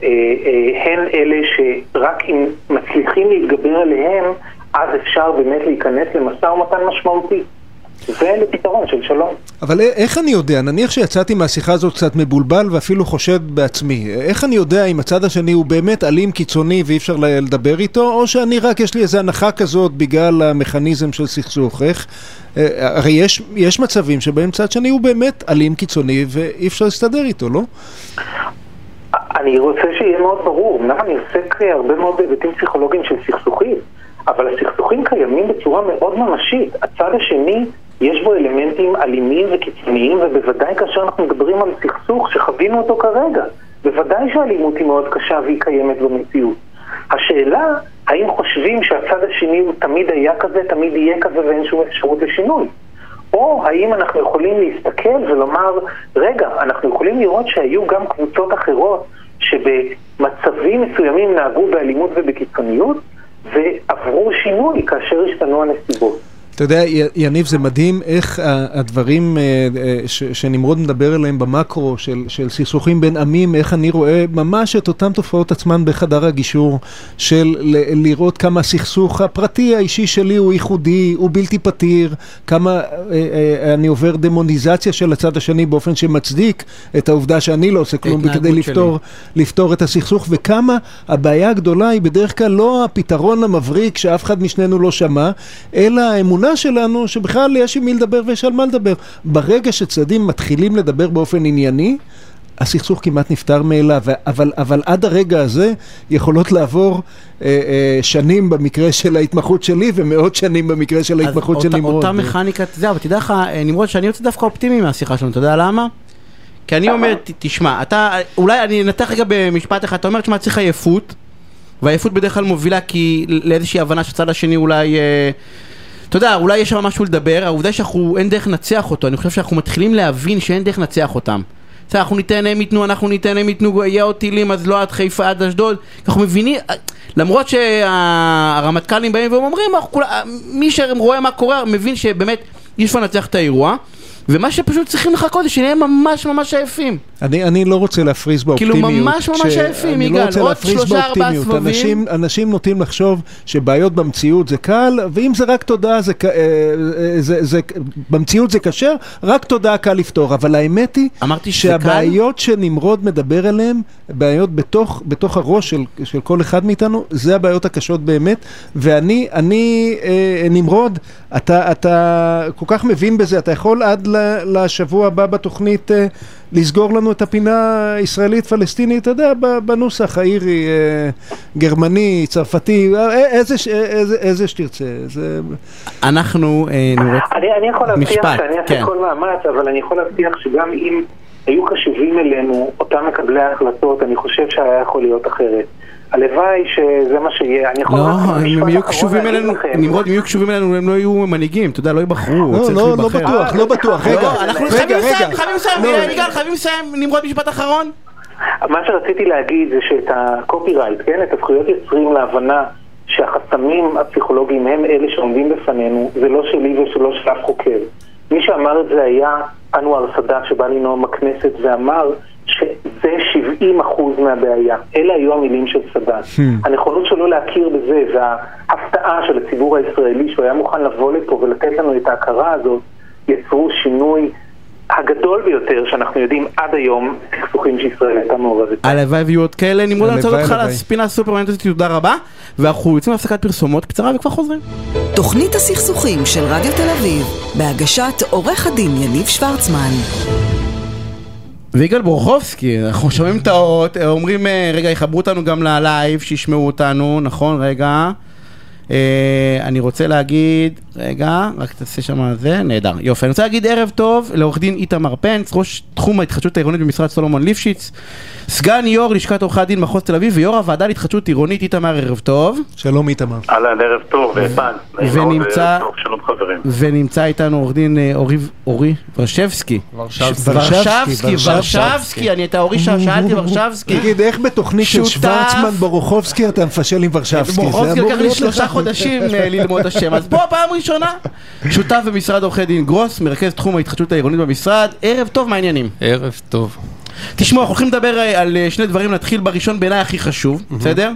אה, אה, הן אלה שרק אם מצליחים להתגבר עליהם, אז אפשר באמת להיכנס למשא ומתן משמעותי. ולפתרון של שלום. אבל איך אני יודע, נניח שיצאתי מהשיחה הזאת קצת מבולבל ואפילו חושד בעצמי, איך אני יודע אם הצד השני הוא באמת אלים קיצוני ואי אפשר לדבר איתו, או שאני רק, יש לי איזו הנחה כזאת בגלל המכניזם של סכסוך, איך? הרי יש, יש מצבים שבהם צד שני הוא באמת אלים קיצוני ואי אפשר להסתדר איתו, לא? אני רוצה שיהיה מאוד ברור, אמנם אני עוסק הרבה מאוד בהיבטים פסיכולוגיים של סכסוכים, אבל הסכסוכים קיימים בצורה מאוד ממשית. הצד השני יש בו אלמנטים אלימים וקיצוניים, ובוודאי כאשר אנחנו מדברים על סכסוך שחווינו אותו כרגע, בוודאי שהאלימות היא מאוד קשה והיא קיימת במציאות. השאלה, האם חושבים שהצד השני הוא תמיד היה כזה, תמיד יהיה כזה ואין שום אפשרות לשינוי? או האם אנחנו יכולים להסתכל ולומר, רגע, אנחנו יכולים לראות שהיו גם קבוצות אחרות שבמצבים מסוימים נהגו באלימות ובקיצוניות ועברו שינוי כאשר השתנו הנסיבות. אתה יודע, יניב, זה מדהים איך הדברים אה, אה, שנמרוד מדבר עליהם במקרו של, של סכסוכים בין עמים, איך אני רואה ממש את אותן תופעות עצמן בחדר הגישור, של לראות כמה הסכסוך הפרטי האישי שלי הוא ייחודי, הוא בלתי פתיר, כמה אה, אני עובר דמוניזציה של הצד השני באופן שמצדיק את העובדה שאני לא עושה כלום כדי לפתור, לפתור את הסכסוך, וכמה הבעיה הגדולה היא בדרך כלל לא הפתרון המבריק שאף אחד משנינו לא שמע, אלא האמונה האמונה שלנו שבכלל יש עם מי לדבר ויש על מה לדבר. ברגע שצדדים מתחילים לדבר באופן ענייני, הסכסוך כמעט נפתר מאליו, אבל, אבל עד הרגע הזה יכולות לעבור אה, אה, שנים במקרה של ההתמחות שלי ומאות שנים במקרה של ההתמחות של נמרוד. אותה מכניקת, זהו, אבל תדע לך, אה, נמרוד, שאני יוצא דווקא אופטימי מהשיחה שלנו, אתה יודע למה? כי אני אומר, תשמע, אתה, אולי אני אנתח רגע במשפט אחד, אתה אומר, תשמע, צריך עייפות, והעייפות בדרך כלל מובילה כי לאיזושהי הבנה שהצד השני אולי... אה, אתה יודע, אולי יש שם משהו לדבר, העובדה שאנחנו, אין דרך לנצח אותו, אני חושב שאנחנו מתחילים להבין שאין דרך לנצח אותם. בסדר, אנחנו ניתן הם ייתנו, אנחנו ניתן הם ייתנו, יהיה עוד טילים, אז לא עד חיפה, עד אשדוד. אנחנו מבינים, למרות שהרמטכ"לים באים ואומרים, מי שרואה מה קורה, מבין שבאמת יש לנצח את האירוע. ומה שפשוט צריכים לחכות זה שנהיה ממש ממש עייפים. אני, אני לא רוצה להפריז באופטימיות. כאילו ממש ממש עייפים, יגאל, לא עוד שלושה ארבעה סבבים. אנשים, אנשים נוטים לחשוב שבעיות במציאות זה קל, ואם זה רק תודה, זה, זה, אה, זה, זה, במציאות זה קשה, רק תודה קל לפתור. אבל האמת היא שהבעיות שנמרוד מדבר עליהן, בעיות בתוך, בתוך הראש של, של כל אחד מאיתנו, זה הבעיות הקשות באמת. ואני, אני, אה, נמרוד, אתה, אתה כל כך מבין בזה, אתה יכול עד לשבוע הבא בתוכנית אה, לסגור לנו את הפינה הישראלית-פלסטינית, אתה יודע, בנוסח האירי, אה, גרמני, צרפתי, אה, איזה, איזה, איזה שתרצה. זה... אנחנו נראה... אני, אני יכול להבטיח שאני אעשה כן. כל מאמץ, אבל אני יכול להבטיח שגם אם היו קשובים אלינו אותם מקבלי ההחלטות, אני חושב שהיה יכול להיות אחרת. הלוואי שזה מה שיהיה, אני יכול... לא, אם יהיו קשובים אלינו, נמרוד, אם יהיו קשובים אלינו, הם לא יהיו מנהיגים, אתה יודע, לא ייבחרו, לא, לא, לא בטוח, לא בטוח, רגע, אנחנו חייבים לסיים, חייבים לסיים, יגאל, חייבים לסיים, נמרוד משפט אחרון. מה שרציתי להגיד זה שאת הקופירייט, כן, את הזכויות יוצרים להבנה שהחסמים הפסיכולוגיים הם אלה שעומדים בפנינו, זה לא שלי ושלא של אף חוקר. מי שאמר את זה היה אנואר סאדאת שבא לנאום בכנסת ואמר שזה 70 אחוז מהבעיה. אלה היו המילים של סאדאת. Hmm. הנכונות שלו להכיר בזה וההפתעה של הציבור הישראלי שהוא היה מוכן לבוא לפה ולתת לנו את ההכרה הזאת, יצרו שינוי הגדול ביותר שאנחנו יודעים עד היום, סכסוכים שישראל הייתה מעורבת. הלוואי ויהיו עוד כאלה, נמרוד אני רוצה אותך לספינה הסופרמנט הזאת, תודה רבה, ואנחנו יוצאים להפסקת פרסומות קצרה וכבר חוזרים. תוכנית הסכסוכים של רדיו תל אביב, בהגשת עורך הדין יניב שוורצמן. ויגאל בורחובסקי, אנחנו שומעים את האות, אומרים, רגע, יחברו אותנו גם ללייב, שישמעו אותנו, נכון? רגע. אה, אני רוצה להגיד, רגע, רק תעשה שם זה, נהדר, יופי. אני רוצה להגיד ערב טוב לעורך דין איתמר פנץ, ראש תחום ההתחדשות העירונית במשרד סולומון ליפשיץ, סגן יו"ר לשכת עורכי הדין מחוז תל אביב ויו"ר הוועדה להתחדשות עירונית איתמר, ערב טוב. שלום איתמר. אהלן, ערב טוב, פנץ. ונמצא, ונמצא איתנו עורך דין אה, אורי ורשבסקי. ורשבסקי, ורשבסקי, אני את האורי שאלתי ורשבסקי. תגיד, איך בתוכנית של שוורצמן ברוכובסקי אתה מפשל עם ורשבסקי? ברוכובסקי לקח לי שלושה חודשים אה, ללמוד את השם, אז פה פעם ראשונה. שותף במשרד עורכי דין גרוס, מרכז תחום ההתחדשות העירונית במשרד. ערב טוב, מה העניינים? ערב טוב. תשמעו, אנחנו הולכים לדבר אה, על אה, שני דברים, נתחיל בראשון בעיניי הכי חשוב, בסדר?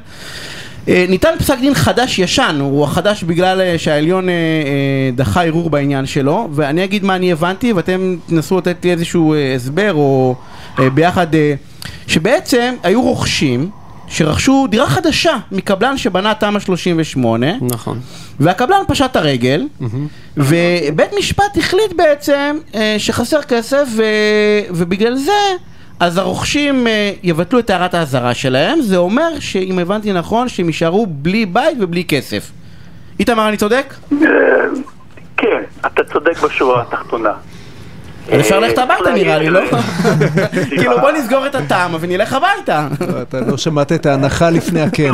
ניתן פסק דין חדש ישן, הוא החדש בגלל שהעליון דחה ערעור בעניין שלו ואני אגיד מה אני הבנתי ואתם תנסו לתת לי איזשהו הסבר או ביחד שבעצם היו רוכשים שרכשו דירה חדשה מקבלן שבנה תמ"א 38 נכון והקבלן פשט הרגל mm-hmm. ובית משפט החליט בעצם אה, שחסר כסף ו... ובגלל זה אז הרוכשים אה, יבטלו את הערת האזהרה שלהם זה אומר שאם הבנתי נכון שהם יישארו בלי בית ובלי כסף איתמר אני צודק? אה, כן, אתה צודק בשורה התחתונה אז אפשר ללכת הביתה נראה לי, לא? כאילו בוא נסגור את הטעם ונלך הביתה. לא, אתה לא שמעת את ההנחה לפני הכן.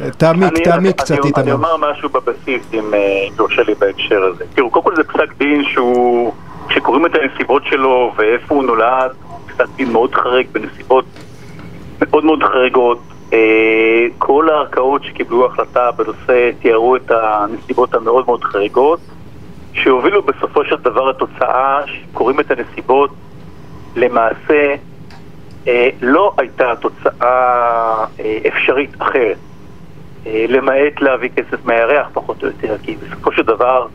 אה, אה, אה, תעמיק, תעמיק קצת איתנו. אני אומר משהו בבסיס, אם יורשה לי בהקשר הזה. תראו, קודם כל זה פסק דין שהוא, כשקוראים את הנסיבות שלו ואיפה הוא נולד, פסק דין מאוד חריג בנסיבות מאוד מאוד חריגות. כל הערכאות שקיבלו החלטה בנושא תיארו את הנסיבות המאוד מאוד חריגות. שהובילו בסופו של דבר לתוצאה, שקוראים את הנסיבות, למעשה אה, לא הייתה תוצאה אה, אפשרית אחרת, אה, למעט להביא כסף מהירח פחות או יותר, כי בסופו של דבר,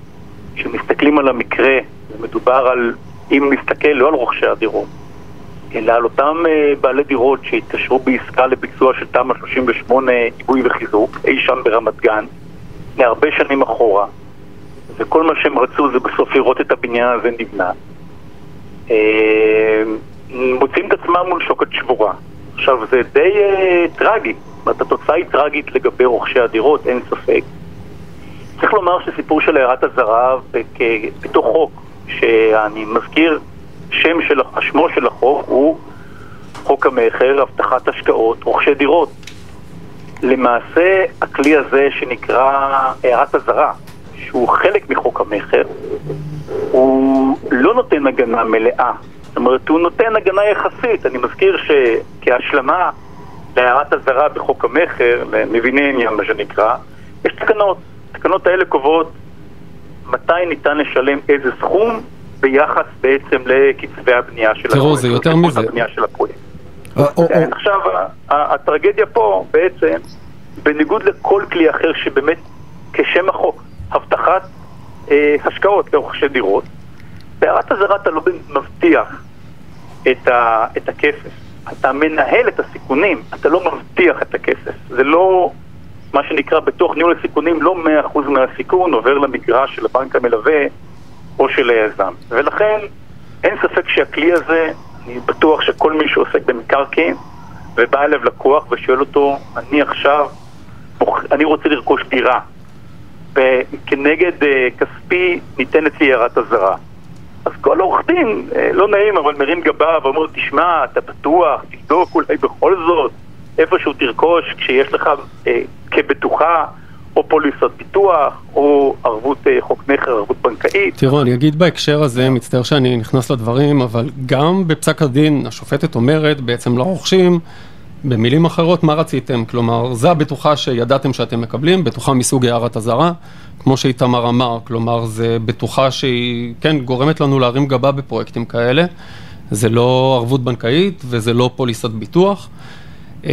כשמסתכלים על המקרה, מדובר על, אם נסתכל לא על רוכשי הדירות, אלא על אותם אה, בעלי דירות שהתקשרו בעסקה לביצוע של תמ"א 38 עיבוי וחיזוק, אי שם ברמת גן, להרבה שנים אחורה. וכל מה שהם רצו זה בסוף לראות את הבניין הזה נבנה. אה, מוצאים את עצמם מול שוקת שבורה. עכשיו, זה די טרגי, התוצאה היא טרגית לגבי רוכשי הדירות, אין ספק. צריך לומר שסיפור של הערת אזהרה בתוך חוק, שאני מזכיר, שם של, שמו של החוק הוא חוק המכר, הבטחת השקעות, רוכשי דירות. למעשה, הכלי הזה שנקרא הערת אזהרה, שהוא חלק מחוק המכר, הוא לא נותן הגנה מלאה. זאת אומרת, הוא נותן הגנה יחסית. אני מזכיר שכהשלמה להערת אזהרה בחוק המכר, למביני עניין מה שנקרא, יש תקנות. התקנות האלה קובעות מתי ניתן לשלם איזה סכום ביחס בעצם לקצבי הבנייה של הפרויקט. תראו, זה יותר מזה. כן, עכשיו, הטרגדיה פה בעצם, בניגוד לכל כלי אחר שבאמת כשם החוק הבטחת אה, השקעות לרוכשי דירות. בהערת אזהרה אתה לא מבטיח את, ה, את הכסף, אתה מנהל את הסיכונים, אתה לא מבטיח את הכסף. זה לא, מה שנקרא, בתוך ניהול הסיכונים, לא 100% מהסיכון עובר למגרש של הבנק המלווה או של היזם. ולכן, אין ספק שהכלי הזה, אני בטוח שכל מי שעוסק במקרקעין ובא אליו לקוח ושואל אותו, אני עכשיו, אני רוצה לרכוש דירה, וכנגד uh, כספי ניתנת לי הערת אזהרה. אז כל עורך דין, uh, לא נעים, אבל מרים גבה ואומר, תשמע, אתה בטוח, תבדוק אולי בכל זאת, איפשהו תרכוש כשיש לך uh, כבטוחה או פוליסות ביטוח, או ערבות uh, חוק נכר, ערבות בנקאית. תראו, אני אגיד בהקשר הזה, מצטער שאני נכנס לדברים, אבל גם בפסק הדין השופטת אומרת בעצם לרוכשים, במילים אחרות, מה רציתם? כלומר, זו הבטוחה שידעתם שאתם מקבלים, בטוחה מסוג הערת אזהרה, כמו שאיתמר אמר, כלומר, זו בטוחה שהיא, כן, גורמת לנו להרים גבה בפרויקטים כאלה. זה לא ערבות בנקאית וזה לא פוליסת ביטוח. אה,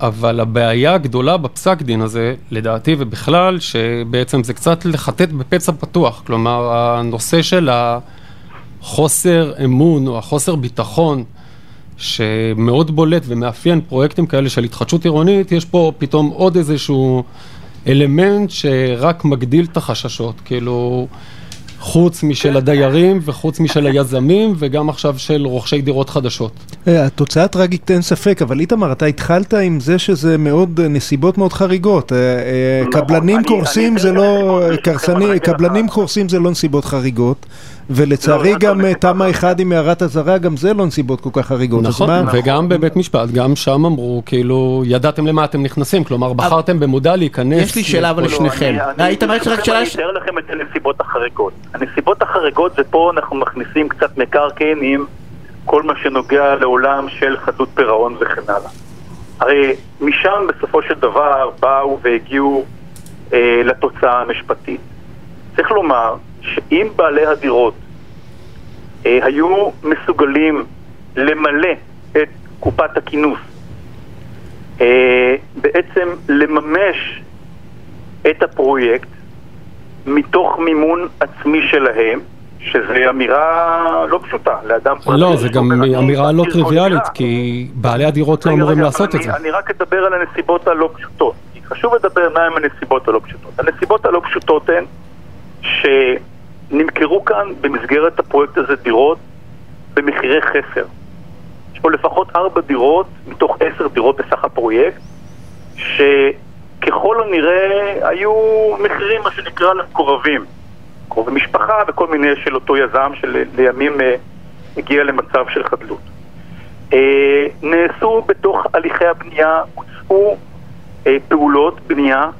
אבל הבעיה הגדולה בפסק דין הזה, לדעתי ובכלל, שבעצם זה קצת לחטט בפצע פתוח. כלומר, הנושא של החוסר אמון או החוסר ביטחון שמאוד בולט ומאפיין פרויקטים כאלה של התחדשות עירונית, יש פה פתאום עוד איזשהו אלמנט שרק מגדיל את החששות, כאילו חוץ משל הדיירים וחוץ משל היזמים וגם עכשיו של רוכשי דירות חדשות. אה, התוצאה טרגית אין ספק, אבל איתמר, אתה התחלת עם זה שזה מאוד, נסיבות מאוד חריגות. אה, נכון, קבלנים קורסים זה לא, קבלנים קורסים זה לא נסיבות חריגות. ולצערי לא, גם תמ"א אחד עם הערת אזהרה, גם זה לא נסיבות כל כך חריגות. נכון, וגם בבית משפט, גם שם אמרו, כאילו, ידעתם למה אתם נכנסים, כלומר, בחרתם במודע להיכנס. יש לי שאלה אבל לשניכם. רק שאלה... אני אתאר לכם את הנסיבות החריגות. הנסיבות החריגות זה פה אנחנו מכניסים קצת מקרקעין עם כל מה שנוגע לעולם של חדות פירעון וכן הלאה. הרי משם בסופו של דבר באו והגיעו אה, לתוצאה המשפטית. צריך לומר שאם בעלי הדירות אה, היו מסוגלים למלא את קופת הכינוס, אה, בעצם לממש את הפרויקט מתוך מימון עצמי שלהם, שזו אמירה לא פשוטה לאדם פרטי. לא, זה גם אמירה לא טריוויאלית, כי בעלי הדירות לא אמורים לעשות את זה. אני רק אדבר על הנסיבות הלא פשוטות. חשוב לדבר מהן הנסיבות הלא פשוטות. הנסיבות הלא פשוטות הן שנמכרו כאן במסגרת הפרויקט הזה דירות במחירי חסר. יש פה לפחות ארבע דירות מתוך עשר דירות בסך הפרויקט, שככל הנראה היו מחירים, מה שנקרא, למקורבים. קרובי משפחה וכל מיני של אותו יזם שלימים אה, הגיע למצב של חדלות. אה, נעשו בתוך הליכי הבנייה, הוצאו אה, פעולות בנייה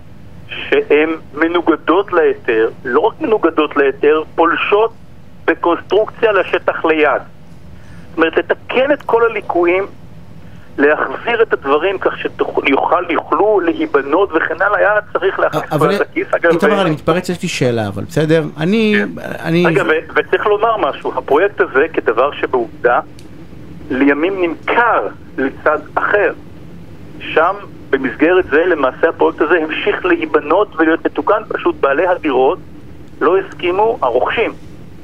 שהן מנוגדות להיתר, לא רק מנוגדות להיתר, פולשות בקונסטרוקציה לשטח ליד. זאת אומרת, לתקן את כל הליקויים, להחזיר את הדברים כך שיוכלו להיבנות וכן הלאה, היה צריך להכניס פה את הכיס. איתמר, אני מתפרץ, יש לי שאלה, אבל בסדר? אני... כן. אגב, וצריך לומר משהו, הפרויקט הזה כדבר שבעובדה, לימים נמכר לצד אחר. שם במסגרת זה למעשה הפרויקט הזה המשיך להיבנות ולהיות מתוקן, פשוט בעלי הדירות לא הסכימו, הרוכשים,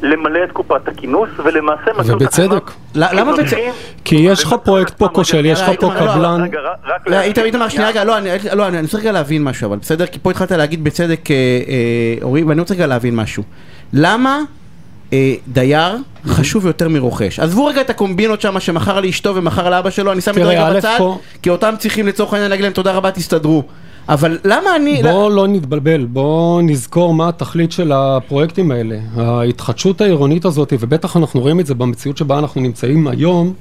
למלא את קופת הכינוס, ולמעשה מצאו... ובצדק. למה בצדק? כי יש לך פרויקט פה כושל, יש לך פה קבלן... לא, איתמר, שנייה רגע, לא, לא, אני רוצה רגע להבין משהו, אבל בסדר? כי פה התחלת להגיד בצדק, אה, אה, אורי, ואני רוצה רגע להבין משהו. למה אה, דייר חשוב יותר מרוכש. עזבו רגע את הקומבינות שם שמכר לאשתו ומכר לאבא שלו, אני שם את זה רגע בצד, כי אותם צריכים לצורך העניין להגיד להם תודה רבה, תסתדרו. אבל למה אני... בוא לא נתבלבל, בוא נזכור מה התכלית של הפרויקטים האלה. ההתחדשות העירונית הזאת, ובטח אנחנו רואים את זה במציאות שבה אנחנו נמצאים היום,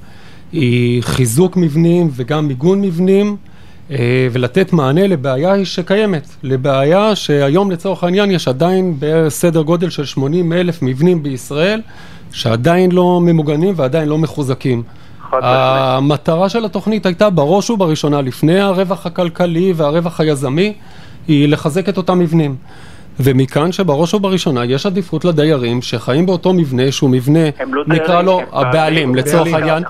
היא חיזוק מבנים וגם מיגון מבנים. אה, ולתת מענה לבעיה שקיימת, לבעיה שהיום לצורך העניין יש עדיין בסדר גודל של 80 אלף מבנים בישראל שעדיין לא ממוגנים ועדיין לא מחוזקים. המטרה של התוכנית הייתה בראש ובראשונה לפני הרווח הכלכלי והרווח היזמי היא לחזק את אותם מבנים. ומכאן שבראש ובראשונה יש עדיפות לדיירים שחיים באותו מבנה שהוא מבנה, לא נקרא לו הבעלים לצורך העניין,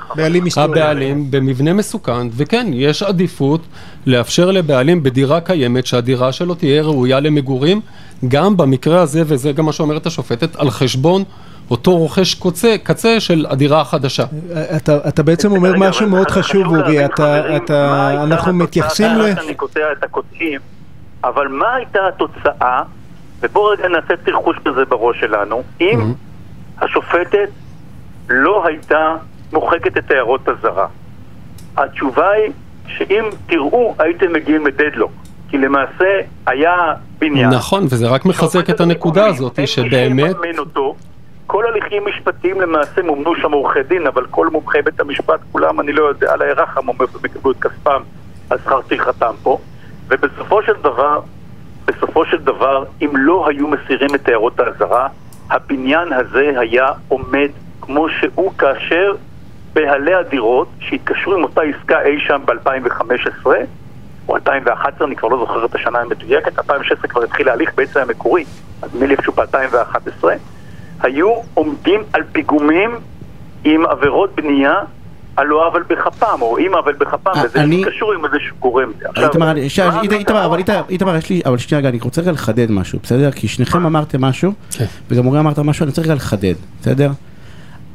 הבעלים במבנה מסוכן, וכן, יש עדיפות לאפשר לבעלים בדירה קיימת שהדירה שלו תהיה ראויה למגורים, גם במקרה הזה, וזה גם מה שאומרת השופטת, על חשבון אותו רוכש קוצה, קצה של הדירה החדשה. אתה, אתה בעצם אומר משהו מאוד חשוב, אורי, אתה, אתה, אנחנו מתייחסים ל... אני קוטע את הקודחים, אבל מה הייתה התוצאה ובואו רגע נעשה תרחוש כזה בראש שלנו. אם. השופטת לא הייתה מוחקת את הערות הזרה, התשובה היא שאם תראו הייתם מגיעים לדדלוק. כי למעשה היה בניין. נכון, וזה רק מחזק את הנקודה הזאת, שבאמת... כל הליכים משפטיים למעשה מומנו שם עורכי דין, אבל כל מומחי בית המשפט, כולם, אני לא יודע, על הירחם, הם יקבלו את כספם על שכר טרחתם פה. ובסופו של דבר, בסופו של דבר, אם לא היו מסירים את הערות האזהרה, הבניין הזה היה עומד כמו שהוא כאשר בעלי הדירות שהתקשרו עם אותה עסקה אי שם ב-2015 או 2011, אני כבר לא זוכר את השנה המדויקת, 2016 כבר התחיל ההליך בעצם המקורי, אז נדמה לי איפשהו ב-2011, היו עומדים על פיגומים עם עבירות בנייה על לא עוול בכפם, או עם עוול בכפם, אה, וזה קשור עם איזשהו גורם. איתמר, אבל איתמר, יש לי, אבל שנייה רגע, אני רוצה רגע לחדד משהו, בסדר? כי שניכם אמרתם משהו, כן. וגם אורי אמרת משהו, אני רוצה רגע לחדד, בסדר?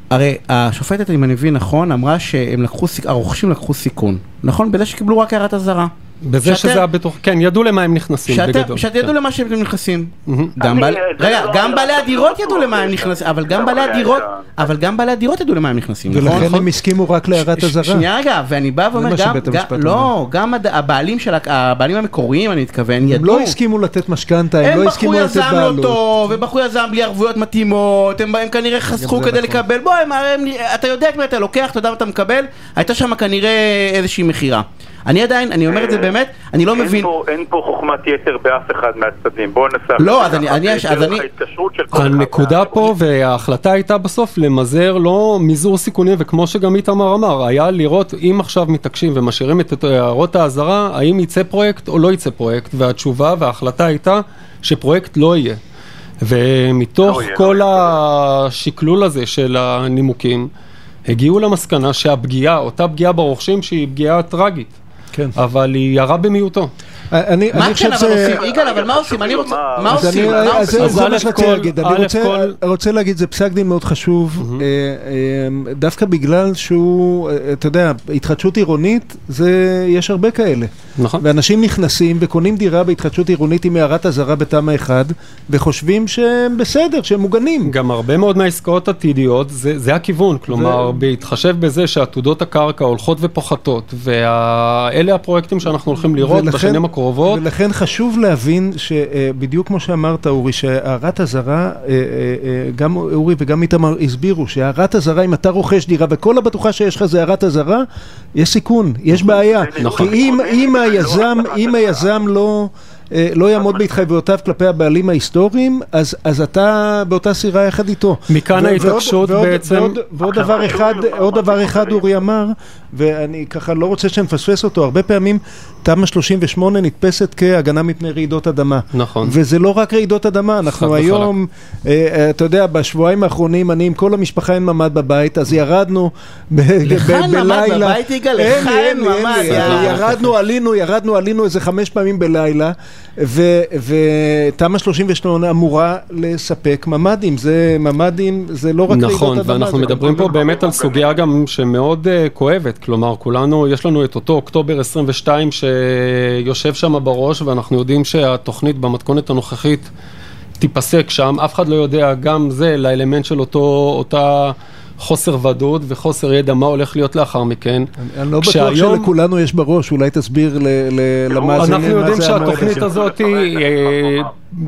הרי השופטת, אם אני מבין נכון, אמרה שהם לקחו, הרוכשים לקחו סיכון, נכון? בזה שקיבלו רק הערת אזהרה. בזה שזה היה בטוח, כן, ידעו למה הם נכנסים בגדול. שאתם ידעו כן. למה שהם נכנסים. רגע, גם בעלי הדירות ידעו למה הם נכנסים, אבל גם בעלי הדירות, אבל גם בעלי הדירות ידעו למה הם נכנסים, נכון? ולכן הם הסכימו רק להערת אזהרה. שנייה רגע, ואני בא ואומר, לא, גם הבעלים של, הבעלים המקוריים, אני מתכוון, ידעו. הם לא הסכימו לתת משכנתה, הם לא הסכימו לתת בעלות. הם בחרו יזם לא טוב, ובחרו יזם בלי ערבויות מתאימות, הם כנראה חסכו כדי נכון. לקבל, בוא, אתה יודע כבר אתה לוקח, אתה יודע מה אתה מקבל, הייתה שם כנראה איזושהי מכירה. אני עדיין, אני אומר את זה באמת, אני לא מבין... אין פה חוכמת יתר באף אחד מהצדדים, בואו ננסה... לא, אז אני... אז אני... הנקודה פה וההחלטה הייתה בסוף למזער לא מזעור סיכונים, וכמו שגם איתמר אמר, היה לראות אם עכשיו מתעקשים ומשאירים את הערות האזהרה, האם יצא פרויקט או לא יצא פרויקט, והתשובה וההחלטה הייתה שפרויקט לא יהיה. ומתוך לא כל לא השקלול הזה של הנימוקים, הגיעו למסקנה שהפגיעה, אותה פגיעה ברוכשים שהיא פגיעה טרגית. כן. אבל היא ירה במיעוטו. אני, מה כן אבל עושים? יגאל, אבל מה עושים? אני רוצה... מה עושים? מה עושים? זה מה שרציתי להגיד. אני רוצה להגיד, זה פסק דין מאוד חשוב, אה, אה, דווקא בגלל שהוא, אה, אתה יודע, התחדשות עירונית, יש הרבה כאלה. נכון. ואנשים נכנסים וקונים דירה בהתחדשות עירונית עם הערת אזהרה בתמ"א 1, וחושבים שהם בסדר, שהם מוגנים. גם הרבה מאוד מהעסקאות עתידיות, זה הכיוון. כלומר, בהתחשב בזה שעתודות הקרקע הולכות ופוחתות, ואלה הפרויקטים שאנחנו הולכים לראות בשנים הקרובות. הקרובות. ולכן חשוב להבין שבדיוק כמו שאמרת אורי, שהערת אזהרה, אה, אה, אה, גם אורי וגם איתמר הסבירו שהערת אזהרה, אם אתה רוכש דירה וכל הבטוחה שיש לך זה הערת אזהרה, יש סיכון, יש בעיה. נכון. כי אם היזם לא... אה, לא יעמוד בהתחייבויותיו כלפי הבעלים ההיסטוריים, אז, אז אתה באותה סירה יחד איתו. מכאן ההתעקשות בעצם... ועוד, ועוד דבר אחד, עוד דבר אחד אורי אמר, ואני ככה לא רוצה שנפספס אותו, הרבה פעמים תמ"א 38 נתפסת כהגנה מפני רעידות אדמה. נכון. וזה לא רק רעידות אדמה, אנחנו היום, אה, אה, אתה יודע, בשבועיים האחרונים אני עם כל המשפחה אין ממ"ד בבית, אז ירדנו בלילה. לך אין ממ"ד בבית יגאל? לך אין ממ"ד. ירדנו, עלינו, ירדנו, עלינו איזה חמש פעמים בלילה. ותמ"א 38 אמורה לספק ממ"דים, זה ממ"דים, זה לא רק רעידות נכון, אדמה. נכון, ואנחנו מדברים פה באמת על סוגיה גם שמאוד uh, כואבת, כלומר כולנו, יש לנו את אותו אוקטובר 22 שיושב שם בראש, ואנחנו יודעים שהתוכנית במתכונת הנוכחית תיפסק שם, אף אחד לא יודע גם זה לאלמנט של אותו, אותה... חוסר ודאות וחוסר ידע מה הולך להיות לאחר מכן. אני לא בטוח שלכולנו יש בראש, אולי תסביר למאזינים אנחנו יודעים שהתוכנית הזאת אה,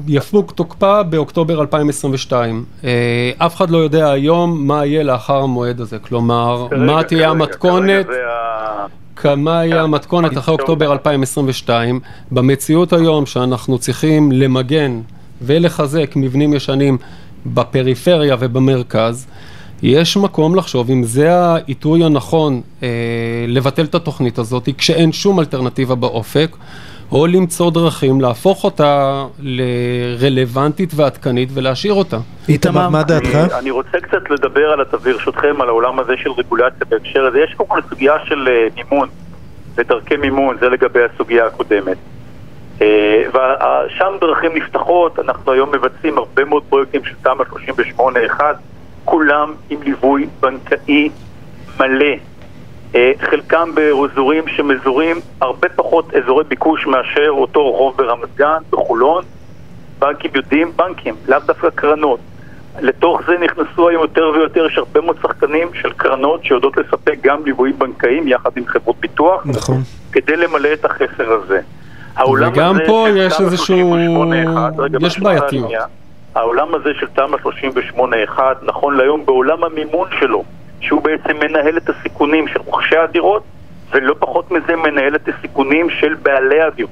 יפוג תוקפה באוקטובר 2022. אה, אף אחד לא יודע היום מה יהיה לאחר המועד הזה, כלומר, מה תהיה המתכונת. מה יהיה המתכונת אחרי אוקטובר 2022. במציאות היום שאנחנו צריכים למגן ולחזק מבנים ישנים בפריפריה ובמרכז, יש מקום לחשוב אם זה העיתוי הנכון אה, לבטל את התוכנית הזאת כשאין שום אלטרנטיבה באופק או למצוא דרכים להפוך אותה לרלוונטית ועדכנית ולהשאיר אותה. איתמר, מה דעתך? אני, אני רוצה קצת לדבר על, ברשותכם, על העולם הזה של רגולציה בהקשר הזה. יש קודם כל סוגיה של uh, מימון ודרכי מימון, זה לגבי הסוגיה הקודמת. Uh, ושם דרכים נפתחות, אנחנו היום מבצעים הרבה מאוד פרויקטים של תמ"א 38-1 כולם עם ליווי בנקאי מלא. אה, חלקם באזורים שמזורים הרבה פחות אזורי ביקוש מאשר אותו רחוב ברמת גן, בחולון. בנקים יודעים, בנקים, לאו דווקא קרנות. לתוך זה נכנסו היום יותר ויותר, יש הרבה מאוד שחקנים של קרנות שיודעות לספק גם ליווי בנקאים יחד עם חברות ביטוח, נכון. כדי למלא את החסר הזה. וגם פה יש איזשהו... יש בעייתיות. העולם הזה של תמ"א 38-1, נכון להיום בעולם המימון שלו, שהוא בעצם מנהל את הסיכונים של רוכשי הדירות, ולא פחות מזה מנהל את הסיכונים של בעלי הדירות.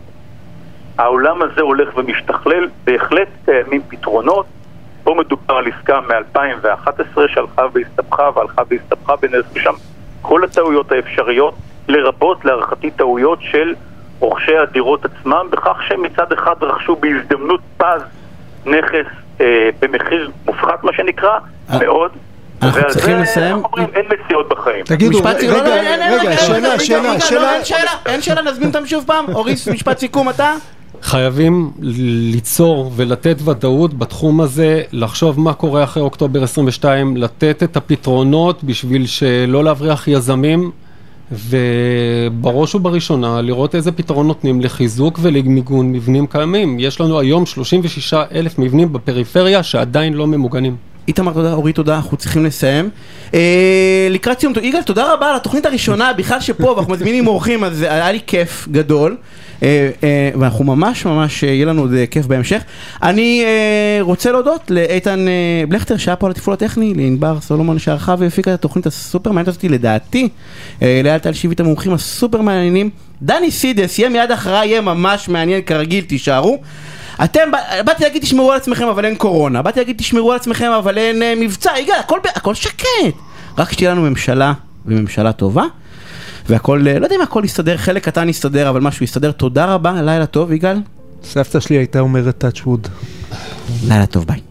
העולם הזה הולך ומשתכלל, בהחלט קיימים פתרונות. פה מדובר על עסקה מ-2011 שהלכה והסתבכה והלכה והסתבכה ונעשו שם כל הטעויות האפשריות, לרבות להערכתי טעויות של רוכשי הדירות עצמם, בכך שהם מצד אחד רכשו בהזדמנות פז נכס במחיר מופחת מה שנקרא, אה, מאוד. אנחנו צריכים לסיים. אין מציאות בחיים. תגידו, רגע, רגע, שאלה, שאלה, שאלה. אין שאלה, נזמין אותם שוב פעם. אוריס, משפט סיכום אתה? חייבים ליצור ולתת ודאות בתחום הזה, לחשוב מה קורה אחרי אוקטובר 22, לתת את הפתרונות בשביל שלא להבריח יזמים ובראש ובראשונה לראות איזה פתרון נותנים לחיזוק ולמיגון מבנים קיימים. יש לנו היום 36 אלף מבנים בפריפריה שעדיין לא ממוגנים. איתמר תודה, אורית תודה, אנחנו צריכים לסיים. אה, לקראת סיום, יגאל תודה רבה על התוכנית הראשונה, בכלל שפה ואנחנו מזמינים אורחים, אז היה לי כיף גדול. אה, אה, ואנחנו ממש ממש, אה, יהיה לנו עוד כיף בהמשך. אני רוצה להודות לאיתן בלכטר שהיה פה על התפעול הטכני, לענבר סולומון שערכה והפיקה את התוכנית הסופר מעניינת הזאת לדעתי, לאלטל טל שיבי את המומחים הסופר מעניינים. דני סידס יהיה מיד אחריי, יהיה ממש מעניין כרגיל, תישארו. אתם, באתי להגיד תשמרו על עצמכם אבל אין קורונה, באתי להגיד תשמרו על עצמכם אבל אין מבצע, יגאל, הכל, הכל שקט. רק שתהיה לנו ממשלה וממשלה טובה. והכל, לא יודע אם הכל יסתדר, חלק קטן יסתדר, אבל משהו יסתדר. תודה רבה, לילה טוב, יגאל. סבתא שלי הייתה אומרת touch wood. לילה טוב, ביי.